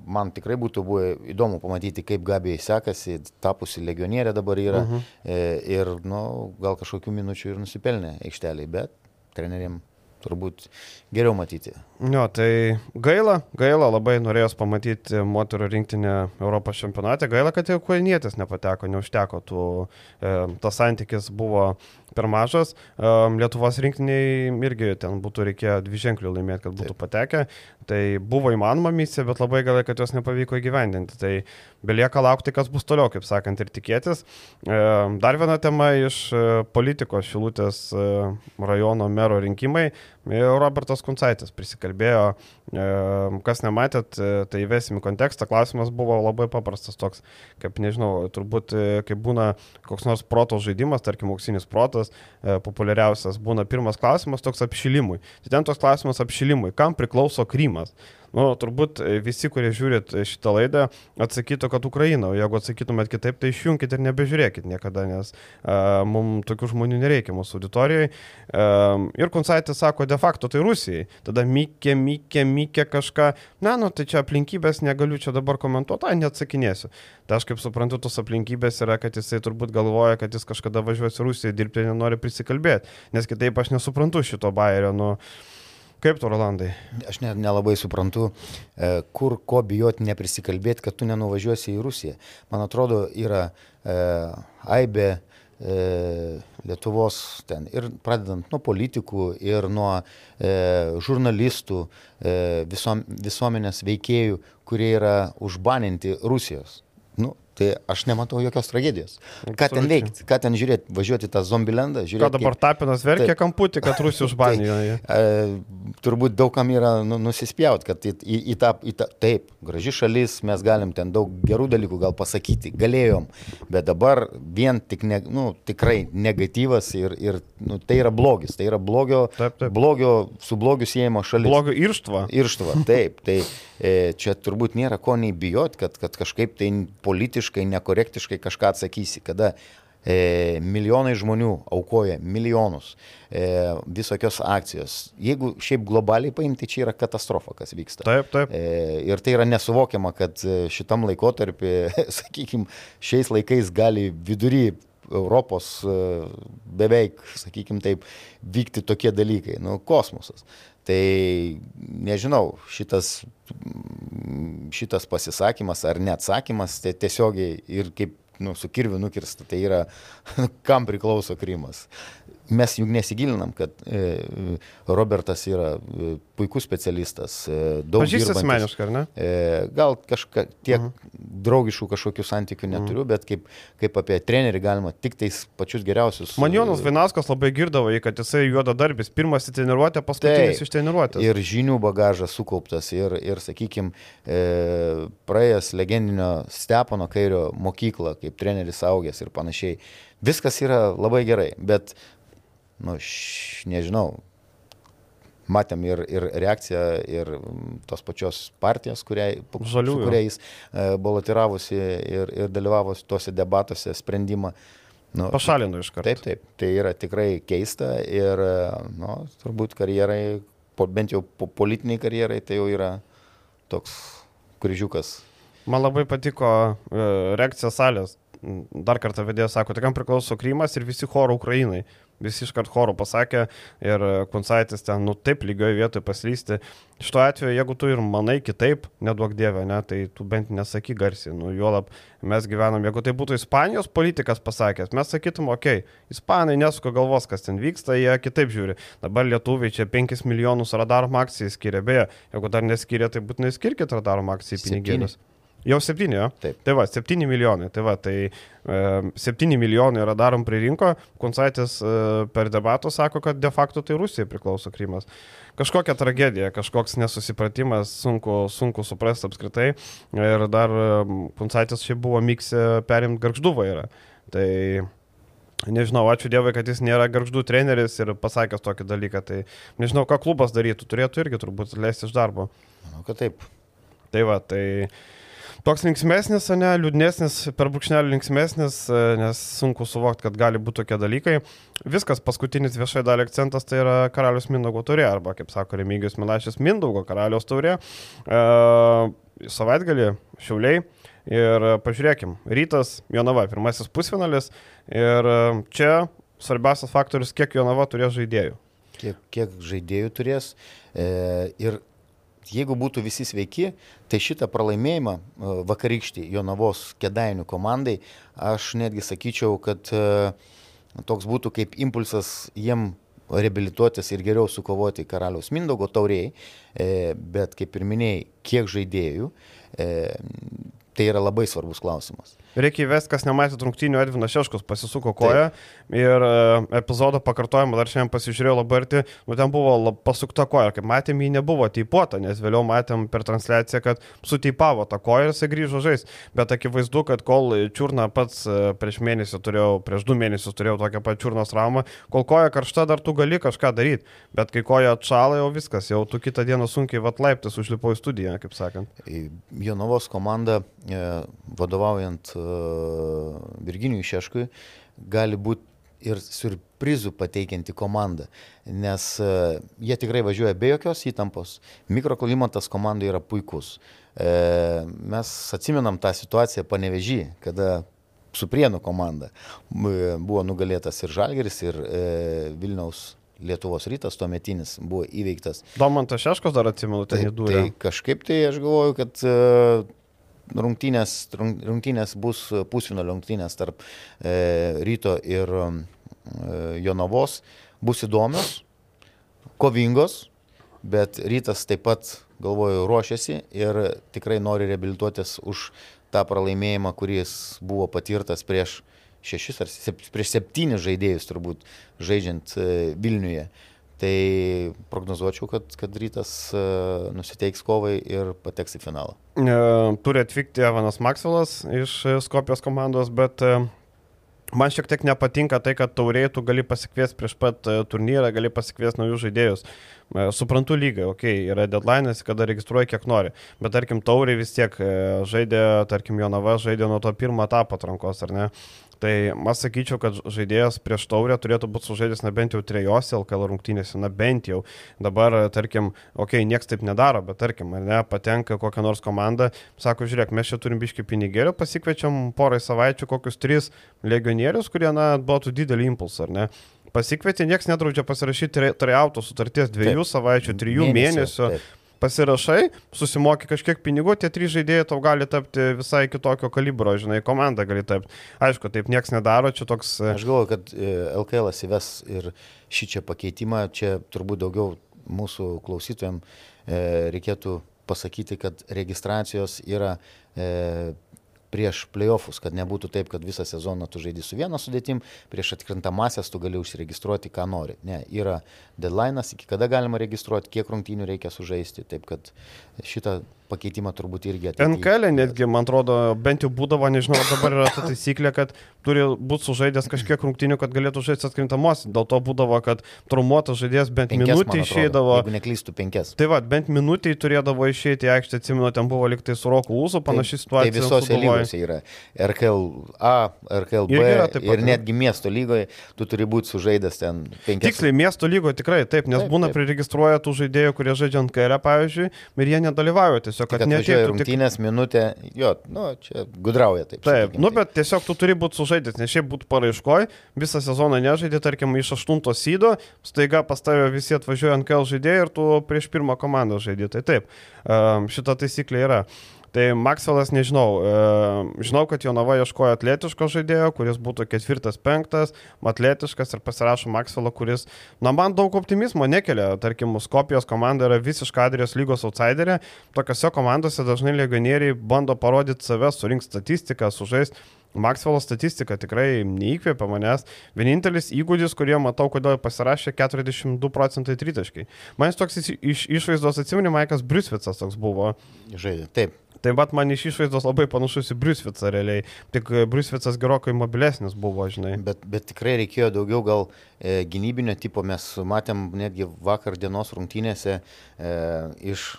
[SPEAKER 2] man tikrai būtų buvę įdomu pamatyti, kaip Gabijai sekasi, tapusi legionierė dabar yra uh mhm. -huh. ir nu, gal kažkokių minučių ir nusipelnė aikšteliai, bet treneriam turbūt geriau matyti.
[SPEAKER 1] Jo, tai gaila, gaila, labai norėjos pamatyti moterų rinktinę Europos čempionate, gaila, kad jau kuonietis nepateko, neužteko tų, e, tas santykis buvo per mažas. Lietuvos rinktiniai irgi ten būtų reikėję dvi ženklių laimėti, kad būtų Taip. patekę. Tai buvo įmanoma misija, bet labai gal, kad jos nepavyko įgyvendinti. Tai belieka laukti, kas bus toliau, kaip sakant, ir tikėtis. Dar viena tema iš e, politikos Šilutės e, rajono mero rinkimai. Robertas Kuncaitis prisikalbėjo, kas nematėt, e, tai įvesim į kontekstą. Klausimas buvo labai paprastas toks, kaip nežinau, turbūt kaip būna koks nors proto žaidimas, tarkim, auksinis protas, populiariausias būna pirmas klausimas toks apšilimui. Tai ten toks klausimas apšilimui, kam priklauso Krymas. Nu, turbūt visi, kurie žiūrit šitą laidą, atsakytų, kad Ukraina, o jeigu atsakytumėt kitaip, tai išjungkite ir nebežiūrėkit niekada, nes uh, mums tokių žmonių nereikia mūsų auditorijai. Uh, ir Konsaitis sako, de facto tai Rusijai. Tada mykė, mykė, mykė kažką. Na, nu, tai čia aplinkybės negaliu čia dabar komentuoti, tai neatsakinėsiu. Tai aš kaip suprantu, tos aplinkybės yra, kad jisai turbūt galvoja, kad jis kažkada važiuos į Rusiją dirbti ir nenori prisikalbėti, nes kitaip aš nesuprantu šito bairio. Nu, Kaip tu, Rolandai?
[SPEAKER 2] Aš ne, nelabai suprantu, e, kur ko bijoti neprisikalbėti, kad tu nenuvažiuosi į Rusiją. Man atrodo, yra e, aibė e, Lietuvos ten ir pradedant nuo politikų ir nuo e, žurnalistų, e, visom, visuomenės veikėjų, kurie yra užbaninti Rusijos. Nu, Tai aš nematau jokios tragedijos. Ką ten veikti, ką ten žiūrėti, važiuoti tą zombilendą, žiūrėti.
[SPEAKER 1] Ką dabar kaip... Tapinas verkia taip, kamputį, kad Rusija užbanė.
[SPEAKER 2] tai, e, turbūt daugam yra nu, nusispjaut, kad į, į, į, tą, į tą, taip, graži šalis, mes galim ten daug gerų dalykų gal pasakyti, galėjom, bet dabar vien tik, ne, nu, tikrai negatyvas ir, ir nu, tai yra blogis, tai yra blogio, taip, taip. blogio su blogiu siejama šalis.
[SPEAKER 1] Blogio irštva.
[SPEAKER 2] Irštva, taip, tai e, čia turbūt nėra ko nei bijot, kad, kad kažkaip tai politiškai politiškai nekorektiškai kažką atsakysi, kada e, milijonai žmonių aukoja milijonus, e, visokios akcijos. Jeigu šiaip globaliai paimti, čia yra katastrofa, kas vyksta.
[SPEAKER 1] Taip, taip.
[SPEAKER 2] E, ir tai yra nesuvokiama, kad e, šitam laikotarpį, sakykime, šiais laikais gali vidury Europos e, beveik, sakykime taip, vykti tokie dalykai, nu, kosmosas. Tai nežinau, šitas, šitas pasisakymas ar neatsakymas tai tiesiogiai ir kaip nu, su kirviu nukirsta, tai yra kam priklauso Krymas mes juk nesigilinam, kad e, Robertas yra e, puikus specialistas, e, daug
[SPEAKER 1] Pažįstas asmeniškai, ar ne?
[SPEAKER 2] E, gal kažka, tiek uh mhm. -huh. draugiškų kažkokių santykių mhm. neturiu, uh -huh. bet kaip, kaip apie trenerį galima tik tais pačius geriausius.
[SPEAKER 1] Man Jonas Vainauskas labai girdavo, kad jisai juoda darbis, pirmas į treniruotę, paskutinis iš treniruotės.
[SPEAKER 2] Ir žinių bagažas sukauptas, ir, ir sakykime, e, praėjęs legendinio Stepono Kairio mokyklą, kaip treneris augęs ir panašiai. Viskas yra labai gerai, bet nu, aš nežinau, matėm ir, ir reakciją, ir tos pačios partijos, kuriai,
[SPEAKER 1] Žaliųjų.
[SPEAKER 2] su kuriais e, balotiravosi ir, ir dalyvavo tuose debatuose sprendimą.
[SPEAKER 1] Nu, Pašalino iš karto.
[SPEAKER 2] Taip, taip, tai yra tikrai keista ir, nu, turbūt karjerai, bent jau po politiniai karjerai, tai jau yra toks kryžiukas.
[SPEAKER 1] Man labai patiko e, reakcija salės. Dar kartą vedėjas sako, tai kam priklauso Krymas ir visi choro Ukrainai visi iškart chorų pasakė ir Kunsaitis ten, nu taip, lygioje vietoje paslysti. Šituo atveju, jeigu tu ir manai kitaip, neduok dievę, ne, tai tu bent nesaky garsiai, nu juolab mes gyvenam, jeigu tai būtų Ispanijos politikas pasakęs, mes sakytum, okei, okay, Ispanai nesuka galvos, kas ten vyksta, jie kitaip žiūri. Dabar lietuviai čia 5 milijonus radarom akcijai skiria, beje, jeigu dar neskiria, tai būtinai skirkit radarom akcijai pinigėlius. 7. Jau septyni, jo?
[SPEAKER 2] Taip.
[SPEAKER 1] Tai va, septyni milijonai. Tai va, tai e, septyni milijonai yra darom pririnko. Konsaitis e, per debatų sako, kad de facto tai Rusijai priklauso Krymas. Kažkokia tragedija, kažkoks nesusipratimas, sunku, sunku suprasti apskritai. Ir dar e, Konsaitis šiaip buvo miksė perimti garžduvą yra. Tai Nežinau, ačiū Dievui, kad jis nėra garždų treneris ir pasakęs tokį dalyką. Tai nežinau, ką klubas darytų, turėtų irgi turbūt leisti iš darbo.
[SPEAKER 2] Manau, kad taip.
[SPEAKER 1] Tai va, tai toks linksmėsnis, ne, liūdnesnis, per brūkšnelį linksmėsnis, e, nes sunku suvokti, kad gali būti tokie dalykai. Viskas, paskutinis viešai dalį akcentas tai yra karalius Mindaugo turė, arba, kaip sako Remigijus Milašis, Mindaugo karalius turė. E, savaitgalį Šiauliai. Ir pažiūrėkim, rytas Jonava, pirmasis pusfinalis. Ir e, čia svarbiausias faktorius, kiek Jonava turės žaidėjų.
[SPEAKER 2] Kiek, kiek žaidėjų turės. E, ir jeigu būtų visi sveiki, tai šitą pralaimėjimą e, vakarykštį Jonavos kedainių komandai, aš netgi sakyčiau, kad e, toks būtų kaip impulsas jiem reabilituotis ir geriau sukovoti karaliaus Mindaugo tauriai, e, bet kaip ir minėjai, kiek žaidėjų, tai yra labai svarbus klausimas.
[SPEAKER 1] Reikia įvesti, kas nematė rungtynių, Edvinas Šeškus pasisuko koją. Taip. ir uh, epizodo pakartojimą dar šiandien pasižiūrėjau labai arti, nu ten buvo pasukta koja, kaip matėm, ji nebuvo teipuota, nes vėliau matėm per transliaciją, kad suteipavo tą koją ir jisai grįžo žais, bet akivaizdu, kad kol čiurna pats uh, prieš mėnesį turėjau, prieš du mėnesius turėjau tokią pačią čiurnos traumą, kol koja karšta dar tu gali kažką daryti, bet kai koja atšala jau viskas, jau tu kitą dieną sunkiai vatlaiptis užlipo į studiją, kaip sakant.
[SPEAKER 2] Jonavos komanda e, vadovaujant Virginijui Šeškui gali būti ir surprizų pateikianti komanda, nes e, jie tikrai važiuoja be jokios įtampos, mikroklimatas komandai yra puikus. E, mes atsimenam tą situaciją panevežį, kada su Prienų komanda buvo nugalėtas ir Žalgeris, ir e, Vilniaus Lietuvos rytas tuometinis buvo įveiktas.
[SPEAKER 1] Domantas Šeškos dar atsimenu, ten
[SPEAKER 2] tai,
[SPEAKER 1] įdūrė.
[SPEAKER 2] Tai kažkaip tai aš galvoju, kad e, rungtynės, rungtynės bus pusfinalio rungtynės tarp e, ryto ir e, Jonavos, bus įdomios, kovingos, bet rytas taip pat, galvoju, ruošiasi ir tikrai nori reabilituotis už tą pralaimėjimą, kuris buvo patirtas prieš šešis ar sep, prieš septynis žaidėjus turbūt žaidžiant e, Vilniuje. Tai prognozuočiau, kad, kad rytas uh, nusiteiks kovai ir pateks į finalą.
[SPEAKER 1] E, turi atvykti Evanas Makselas iš Skopijos komandos, bet Man šiek tiek nepatinka tai, kad tauriai tu gali pasikviesti prieš pat turnyrą, gali pasikviesti naujus žaidėjus. Suprantu lygą, okei, okay, yra deadline'as, kada registruoji kiek nori, bet tarkim tauriai vis tiek žaidė, tarkim Jonava žaidė nuo to pirmo etapo atrankos, ar ne? Tai aš sakyčiau, kad žaidėjas prieš taurę turėtų būti sužaidęs na bent jau trejose LKL rungtynėse, na bent jau. Dabar, tarkim, okei, okay, niekas taip nedaro, bet tarkim, ar ne, patenka kokią nors komandą, sako, žiūrėk, mes čia turim biški pinigėlių, pasikviečiam porai savaičių kokius tris legionierius, kurie, na, duotų didelį impulsą, ar ne. Pasikvietė, niekas nedraudžia pasirašyti trejauto sutarties dviejų taip. savaičių, trijų mėnesių. mėnesių. Taip pasirašai, susimoki kažkiek pinigų, tie trys žaidėjai tau gali tapti visai kitokio kalibro, žinai, komanda gali tapti. Aišku, taip niekas nedaro, čia toks...
[SPEAKER 2] E, Aš galvoju, kad LKL e, įves ir šį čia pakeitimą, čia turbūt daugiau mūsų klausytojams e, reikėtų pasakyti, kad registracijos yra prieš playoffus, kad nebūtų taip, kad visą sezoną tu žaidži su viena sudėtim, prieš atkrintamasias tu gali užsiregistruoti, ką nori. Ne, yra deadline'as, iki kada galima registruoti, kiek rungtynių reikia sužaisti. Taip kad šitą pakeitimą turbūt irgi atėjo.
[SPEAKER 1] NKL netgi, man atrodo, bent jau būdavo, nežinau, dabar yra ta taisyklė, kad turi būti sužaidęs kažkiek rungtynių, kad galėtų žaisti atkrintamos. Dėl to būdavo, kad traumuotas žaidėjas bent penkias, minutį išeidavo.
[SPEAKER 2] Jeigu neklystų, penkias.
[SPEAKER 1] Tai va, bent minutį turėdavo išeiti į aikštę, atsimenu, ten buvo liktai su Roku Uzu, panaši tai, situacija.
[SPEAKER 2] Tai visose lygose yra. RKL A, RKL B ir, yra, pat, ir netgi miesto lygoje tu turi būti sužaidęs ten penkias.
[SPEAKER 1] Tiksliai, miesto lygoje tikrai taip, nes taip, būna taip. priregistruoja tų žaidėjų, kurie žaidžia ant kairę, pavyzdžiui, ir jie nedalyvauja tiesiog
[SPEAKER 2] tiesiog, kad neatėjo rungtynės tik... minutę, jo, nu, čia gudrauja taip.
[SPEAKER 1] Taip, sakykim, nu, bet tiesiog tu turi būti sužaidęs, nes šiaip būtų paraiškoj, visą sezoną nežaidė, tarkim, iš aštunto sydo, staiga pas tave visi atvažiuoja ant KL žaidėjai ir tu prieš pirmą komandą žaidži. Tai taip, šita taisyklė yra. Tai Maxwellas, nežinau, e, žinau, kad Jonava ieškojo atletiško žaidėjo, kuris būtų ketvirtas, penktas, atletiškas ir pasirašo Maxwellą, kuris, na, man daug optimizmo nekelia. Tarkim, Skopijos komanda yra visiškai Adrijos lygos outsiderė. Tokiose komandose dažnai legionieriai bando parodyti save, surinkti statistiką, sužaisti. Maxwello statistika tikrai neįkvėpia manęs. Vienintelis įgūdis, kurie matau, kodėl pasirašė 42 procentai tritaškai. Man jis toks iš išvaizdos atsimeni, Maikas Briusvicas toks buvo.
[SPEAKER 2] Žaidė, taip.
[SPEAKER 1] Tai bat man iš išvaizdos labai panašus į Briusvicą realiai, tik e, Briusvicas gerokai mobilesnis buvo, žinai.
[SPEAKER 2] Bet, bet tikrai reikėjo daugiau gal e, gynybinio tipo, mes matėm netgi vakar dienos rungtynėse e, iš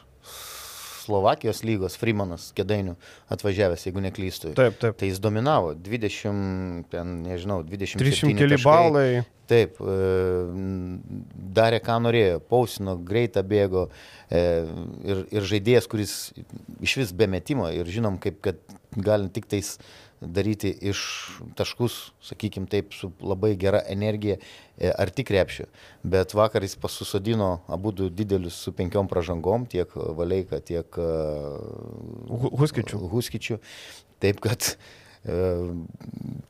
[SPEAKER 2] Slovakijos lygos Freemanas Kedainių atvažiavęs, jeigu neklystu.
[SPEAKER 1] Taip, taip.
[SPEAKER 2] Tai jis dominavo 20, ten, nežinau, 20.
[SPEAKER 1] 300 keli balai.
[SPEAKER 2] Taip, e, darė ką norėjo, pausino, greitą bėgo e, ir, ir žaidėjas, kuris iš vis be metimo ir žinom, kaip kad galim tik tais daryti iš taškus, sakykim taip, su labai gera energija e, ar tik krepšiu. Bet vakar jis pasusodino abu du didelius su penkiom pražangom, tiek Valeika, tiek
[SPEAKER 1] Huskičių.
[SPEAKER 2] Huskičių. Taip kad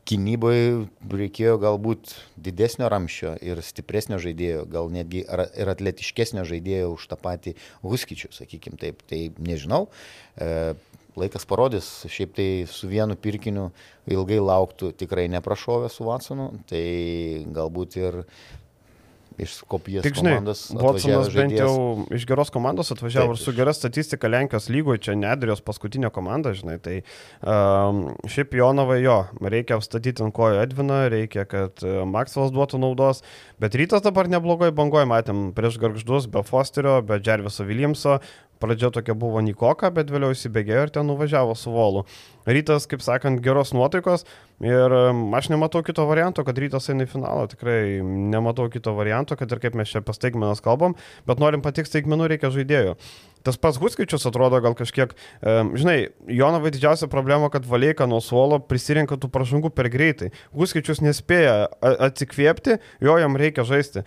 [SPEAKER 2] gynyboje reikėjo galbūt didesnio ramščio ir stipresnio žaidėjo, gal netgi ir atletiškesnio žaidėjo už tą patį Huskičių, sakykim taip. Tai nežinau, laikas parodys, šiaip tai su vienu pirkiniu ilgai lauktų tikrai neprašovė su Watsonu, tai galbūt ir iš Skopijos Tik, žinai, komandos.
[SPEAKER 1] Watsonas bent jau iš geros komandos atvažiavo Taip, ir su gera statistika Lenkijos lygoje, čia Nedrijos paskutinė komanda, žinai. Tai um, šiaip Jonovai jo, reikia apstatyti ant kojo Edviną, reikia, kad uh, Maksvelas duotų naudos, bet rytas dabar neblogai bangoje, matėm prieš garždus, be Fosterio, be Džerviso Viljamso, Pradžia tokia buvo Nikoka, bet vėliau įsibėgėjo ir ten nuvažiavo su Volu. Rytas, kaip sakant, geros nuotaikos ir aš nematau kito varianto, kad rytas eina į finalą. Tikrai nematau kito varianto, kad ir kaip mes čia pastaigmenas kalbam, bet norim patikti staigmenų reikia žaidėjų. Tas pats Huskičius atrodo gal kažkiek, žinai, Jonovai didžiausia problema, kad Valeika nuo suolo prisirinka tų pražangų per greitai. Huskičius nespėja atsikvėpti, jo jam reikia žaisti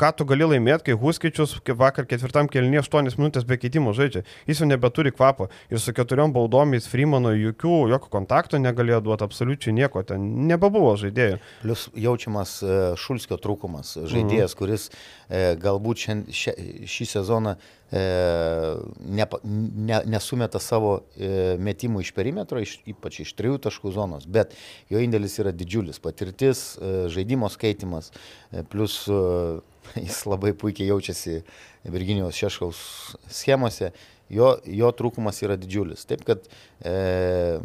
[SPEAKER 1] ką tu gali laimėti, kai Huskičius vakar ketvirtam kelnie 8 minutės be keitimo žaidžia. Jis jau nebeturi kvapo. Ir su keturiom baudomis Freemano jokių, jokio kontakto negalėjo duoti absoliučiai nieko. Ten nebebuvo žaidėjų.
[SPEAKER 2] Plus jaučiamas e, Šulskio trūkumas. Žaidėjas, mhm. kuris e, galbūt šią, šį sezoną ne, ne, nesumeta savo e, metimų iš perimetro, iš, ypač iš trijų taškų zonos, bet jo indėlis yra didžiulis. Patirtis, e, žaidimo skaitimas, e, plus e, jis labai puikiai jaučiasi Virginijos Šeškaus schemose, jo, jo trūkumas yra didžiulis. Taip kad, e,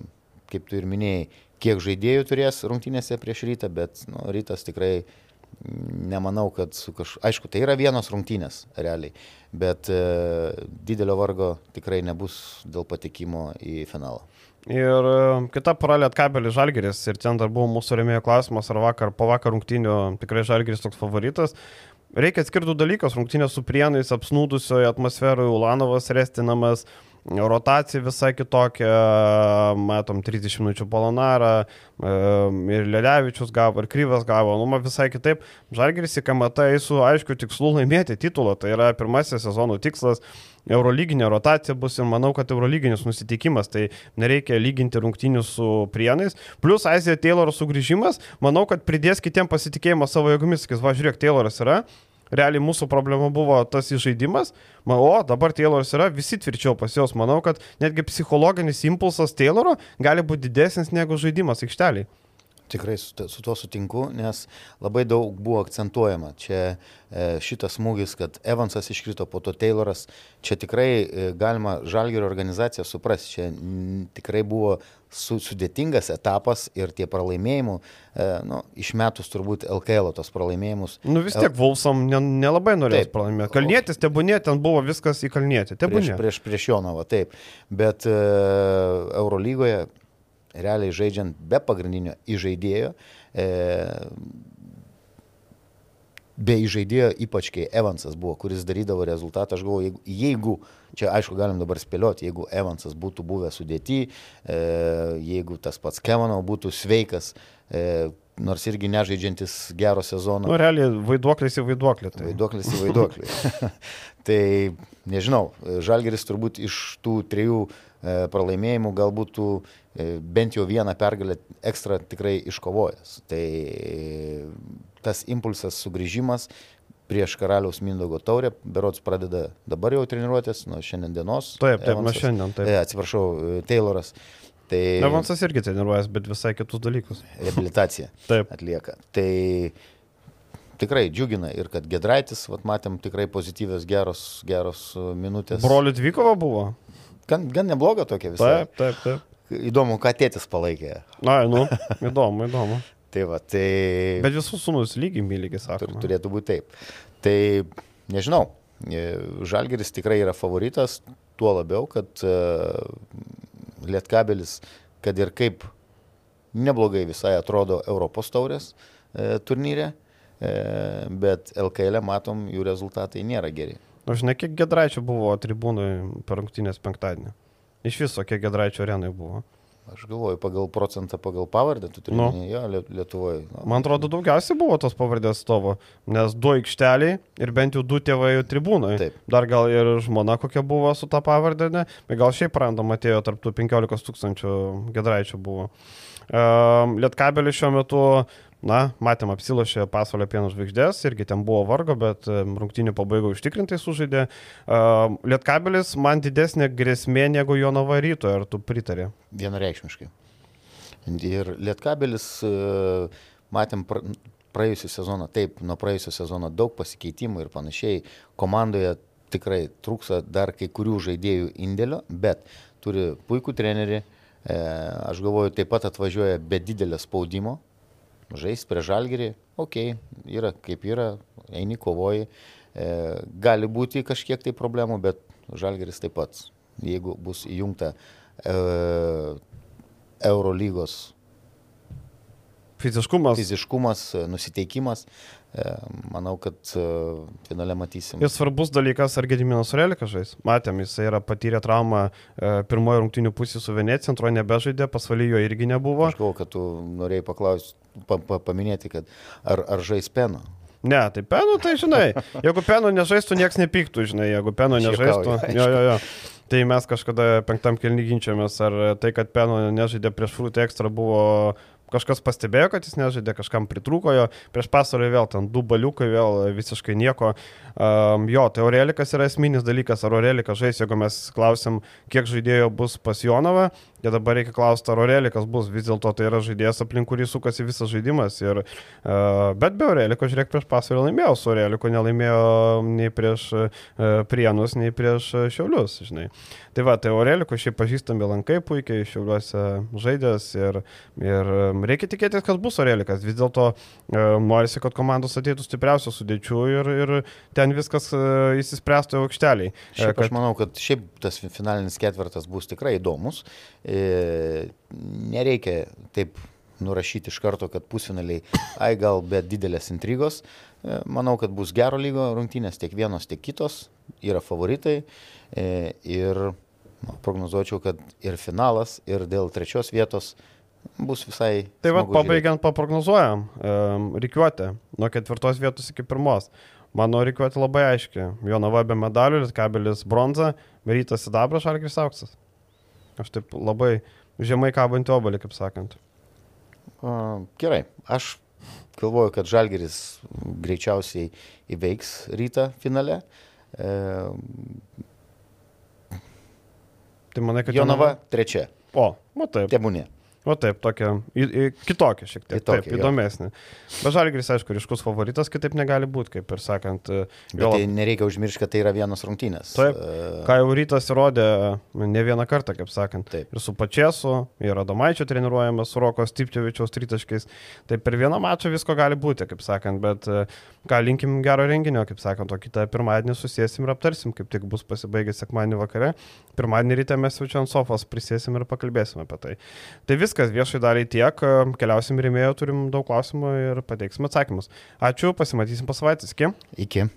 [SPEAKER 2] kaip tu ir minėjai, kiek žaidėjų turės rungtynėse prieš rytą, bet nu, rytas tikrai nemanau, kad su kažkuo, aišku, tai yra vienos rungtynės realiai, bet e, didelio vargo tikrai nebus dėl patekimo į finalą.
[SPEAKER 1] Ir e, kita paralė atkabelis Žalgeris ir ten dar buvo mūsų remėjo klausimas, ar vakar po vakar rungtynių tikrai Žalgeris toks favoritas. Reikia atskirtų dalykas, rungtynės su prienais, apsnūdusioje atmosferoje, Ulanovas restinamas, rotacija visai kitokia, matom 30 minučių Polonarą, ir Lelevičius gavo, ir Kryvas gavo, nu, visai kitaip. Žalgeris į KMT su aiškiu tikslu laimėti titulą, tai yra pirmasis sezono tikslas. Eurolyginė rotacija bus ir manau, kad eurolyginis nusiteikimas, tai nereikia lyginti rungtynių su prienais. Plus Aizija Tayloro sugrįžimas, manau, kad pridės kitiem pasitikėjimą savo jėgomis, sakys, va, žiūrėk, Tayloras yra, realiai mūsų problema buvo tas įžaidimas, o dabar Tayloras yra, visi tvirčiau pas juos, manau, kad netgi psichologinis impulsas Tayloro gali būti didesnis negu žaidimas aikšteliai.
[SPEAKER 2] Tikrai su, su tuo sutinku, nes labai daug buvo akcentuojama. Čia e, šitas smūgis, kad Evansas iškrito, po to Tayloras, čia tikrai e, galima Žalgirio organizaciją suprasti. Čia n, tikrai buvo su, sudėtingas etapas ir tie pralaimėjimai, e, nu, išmetus turbūt LKL tos pralaimėjimus.
[SPEAKER 1] Nu vis tiek Vulsam nelabai norėjo pralaimėti. Kalnietis, tebūnė, ten buvo viskas į Kalnietį.
[SPEAKER 2] Prieš, prieš, prieš Jonovą, taip. Bet e, Eurolygoje realiai žaidžiant be pagrindinio įžaidėjo, e, be įžaidėjo, ypač kai Evansas buvo, kuris darydavo rezultatą, aš galvoju, jeigu, jeigu, čia aišku galim dabar spėlioti, jeigu Evansas būtų buvęs sudėti, e, jeigu tas pats Kevano būtų sveikas, e, nors irgi nežaidžiantis gero sezono.
[SPEAKER 1] Nu, realiai vaiduoklis į vaiduoklį.
[SPEAKER 2] Tai. Vaiduoklis į vaiduoklį. tai nežinau, Žalgeris turbūt iš tų trijų e, pralaimėjimų galbūt e, bent jau vieną pergalę ekstra tikrai iškovojęs. Tai tas impulsas sugrįžimas prieš karaliaus Mindogo taurę, berots pradeda dabar jau treniruotės, nuo šiandien dienos.
[SPEAKER 1] Taip, taip, nuo šiandien. Taip.
[SPEAKER 2] E, atsiprašau, Tayloras.
[SPEAKER 1] Tai Evansas irgi treniruojas, bet visai kitus dalykus.
[SPEAKER 2] Rehabilitaciją atlieka. Tai tikrai džiugina ir kad Gedraitis, vat, matėm tikrai pozityvios, geros, geros minutės.
[SPEAKER 1] Brolių Dvikova buvo?
[SPEAKER 2] Gan, gan nebloga tokia visai.
[SPEAKER 1] Taip, taip, taip.
[SPEAKER 2] Įdomu, ką tėtis palaikė.
[SPEAKER 1] Na, nu, įdomu, įdomu.
[SPEAKER 2] tai va, tai...
[SPEAKER 1] Bet visus sunus lygiai myliai, sakoma.
[SPEAKER 2] Turėtų būti taip. Tai nežinau, e, Žalgeris tikrai yra favoritas, tuo labiau, kad uh, Lietkabelis, kad ir kaip neblogai visai atrodo Europos taurės e, turnyre, e, bet LKL e matom, jų rezultatai nėra geri.
[SPEAKER 1] O žinai, kiek gedraičių buvo tribūnai per rungtynės penktadienį? Iš viso, kiek gedraičių arenai buvo?
[SPEAKER 2] Aš galvoju, pagal procentą, pagal pavardę, tu turi nu. jo Lietuvoje.
[SPEAKER 1] Nu. Man atrodo, daugiausiai buvo tos pavardės stovo, nes du aikšteliai ir bent jau du tėvai tribūnai. Taip. Dar gal ir žmona kokia buvo su tą pavardė, ne? bet gal šiaip random atėjo tarp tų 15 tūkstančių gedraičių buvo. Uh, Lietkabelis šiuo metu Na, matėm, apsilošė pasaulio pieno žvaigždės, irgi ten buvo vargo, bet rungtinių pabaigo užtikrintai sužaidė. Lietkabelis man didesnė grėsmė negu Jonava ryto, ar tu pritarė?
[SPEAKER 2] Vienareikšmiškai. Ir Lietkabelis, e, matėm praėjusią sezoną, taip, nuo praėjusią sezoną daug pasikeitimų ir panašiai. Komandoje tikrai trūksa dar kai kurių žaidėjų indėlio, bet turi puikų trenerį. E, aš galvoju, taip pat atvažiuoja be didelio spaudimo, žaisti prie žalgerį, okei, okay, yra kaip yra, eini kovoji, e, gali būti kažkiek tai problemų, bet žalgeris taip pat, jeigu bus įjungta e, Eurolygos
[SPEAKER 1] Fiziškumas.
[SPEAKER 2] Fiziškumas, nusiteikimas. E, manau, kad e, finale matysim.
[SPEAKER 1] Ir svarbus dalykas, ar Gediminas Relikas žais. Matėm, jis yra patyrę traumą e, pirmojo rungtinių pusė su Venecija, antrojo nebežaidė, pasvalyjo irgi nebuvo.
[SPEAKER 2] Aš galvoju, kad tu norėjai paklausti, pa, pa, paminėti, kad ar, ar žais Peno.
[SPEAKER 1] Ne, tai penų, tai žinai, jeigu penų nežaistų, niekas nepyktų, žinai, jeigu penų nežaistų. Jo, jo, jo. Tai mes kažkada penktam kelny ginčiamės, ar tai, kad penų nežaidė prieš frūtį ekstra buvo kažkas pastebėjo, kad jis nežaidė, kažkam pritrūko jo, prieš pasarą vėl ten du baliukai, vėl visiškai nieko. Um, jo, tai Aurelikas yra esminis dalykas, ar Aurelikas žais, jeigu mes klausim, kiek žaidėjo bus pas Jonovą, Tai dabar reikia klausti, ar Aurelikas bus, vis dėlto tai yra žaidėjas, aplink kurį sukasi visas žaidimas. Ir, uh, bet be Aureliko, žiūrėk, prieš pasvarį laimėjau, su Aureliku nelaimėjo nei prieš uh, Prienus, nei prieš uh, Šiaulius, žinai. Tai va, tai Aureliku šiaip pažįstami lankai puikiai, Šiauliuose žaidėjas ir, ir reikia tikėtis, kad bus Aurelikas. Vis dėlto norisi, kad komandos ateitų stipriausių sudėčių ir, ir ten viskas įsispręstų aukšteliai.
[SPEAKER 2] Šiaip kad... aš manau, kad šiaip tas finalinis ketvirtas bus tikrai įdomus. E, nereikia taip nurašyti iš karto, kad pusfinaliai, ai gal be didelės intrigos. E, manau, kad bus gero lygo rungtynės tiek vienos, tiek kitos, yra favoritai e, ir prognozuočiau, kad ir finalas, ir dėl trečios vietos bus visai.
[SPEAKER 1] Tai vad, pabaigiant, paprognozuojam, um, reikiuotė nuo ketvirtos vietos iki pirmos. Mano reikiuotė labai aiški. Jonava be medalių, Lietkabilis bronza, Rytas sidabras, Šalkis auksas. Aš taip labai žemai kabantį obalį, kaip sakant.
[SPEAKER 2] Uh, gerai, aš galvoju, kad Žalgeris greičiausiai įveiks rytą finale. Uh,
[SPEAKER 1] tai manai, kad
[SPEAKER 2] Jonava trečia.
[SPEAKER 1] O, matai.
[SPEAKER 2] Tebūnė.
[SPEAKER 1] O taip, tokia į, į, kitokia šiek tiek, kitokia, taip, įdomesnė. Bet Žalgris, aišku, ryškus favoritas, kitaip negali būti, kaip ir sakant.
[SPEAKER 2] E, Bet tai nereikia užmiršti, kad tai yra vienas rungtynės.
[SPEAKER 1] Taip, uh... ką jau rytas įrodė ne vieną kartą, kaip sakant. Taip. Ir su Pačiesu, ir Adomaičio treniruojamas, su Roko Stipčiovičiaus tritaškiais. Tai per vieną mačą visko gali būti, kaip sakant. Bet e, ką linkim gero renginio, kaip sakant, o kitą pirmadienį susėsim ir aptarsim, kaip tik bus pasibaigęs sekmadienį vakare. Pirmadienį ryte mes jau čia ant sofos prisėsim ir pakalbėsim apie tai. Tai vis viskas, viešai daliai tiek, keliausim rėmėjo, turim daug klausimų ir pateiksim atsakymus. Ačiū, pasimatysim po savaitės. Iki.
[SPEAKER 2] Iki.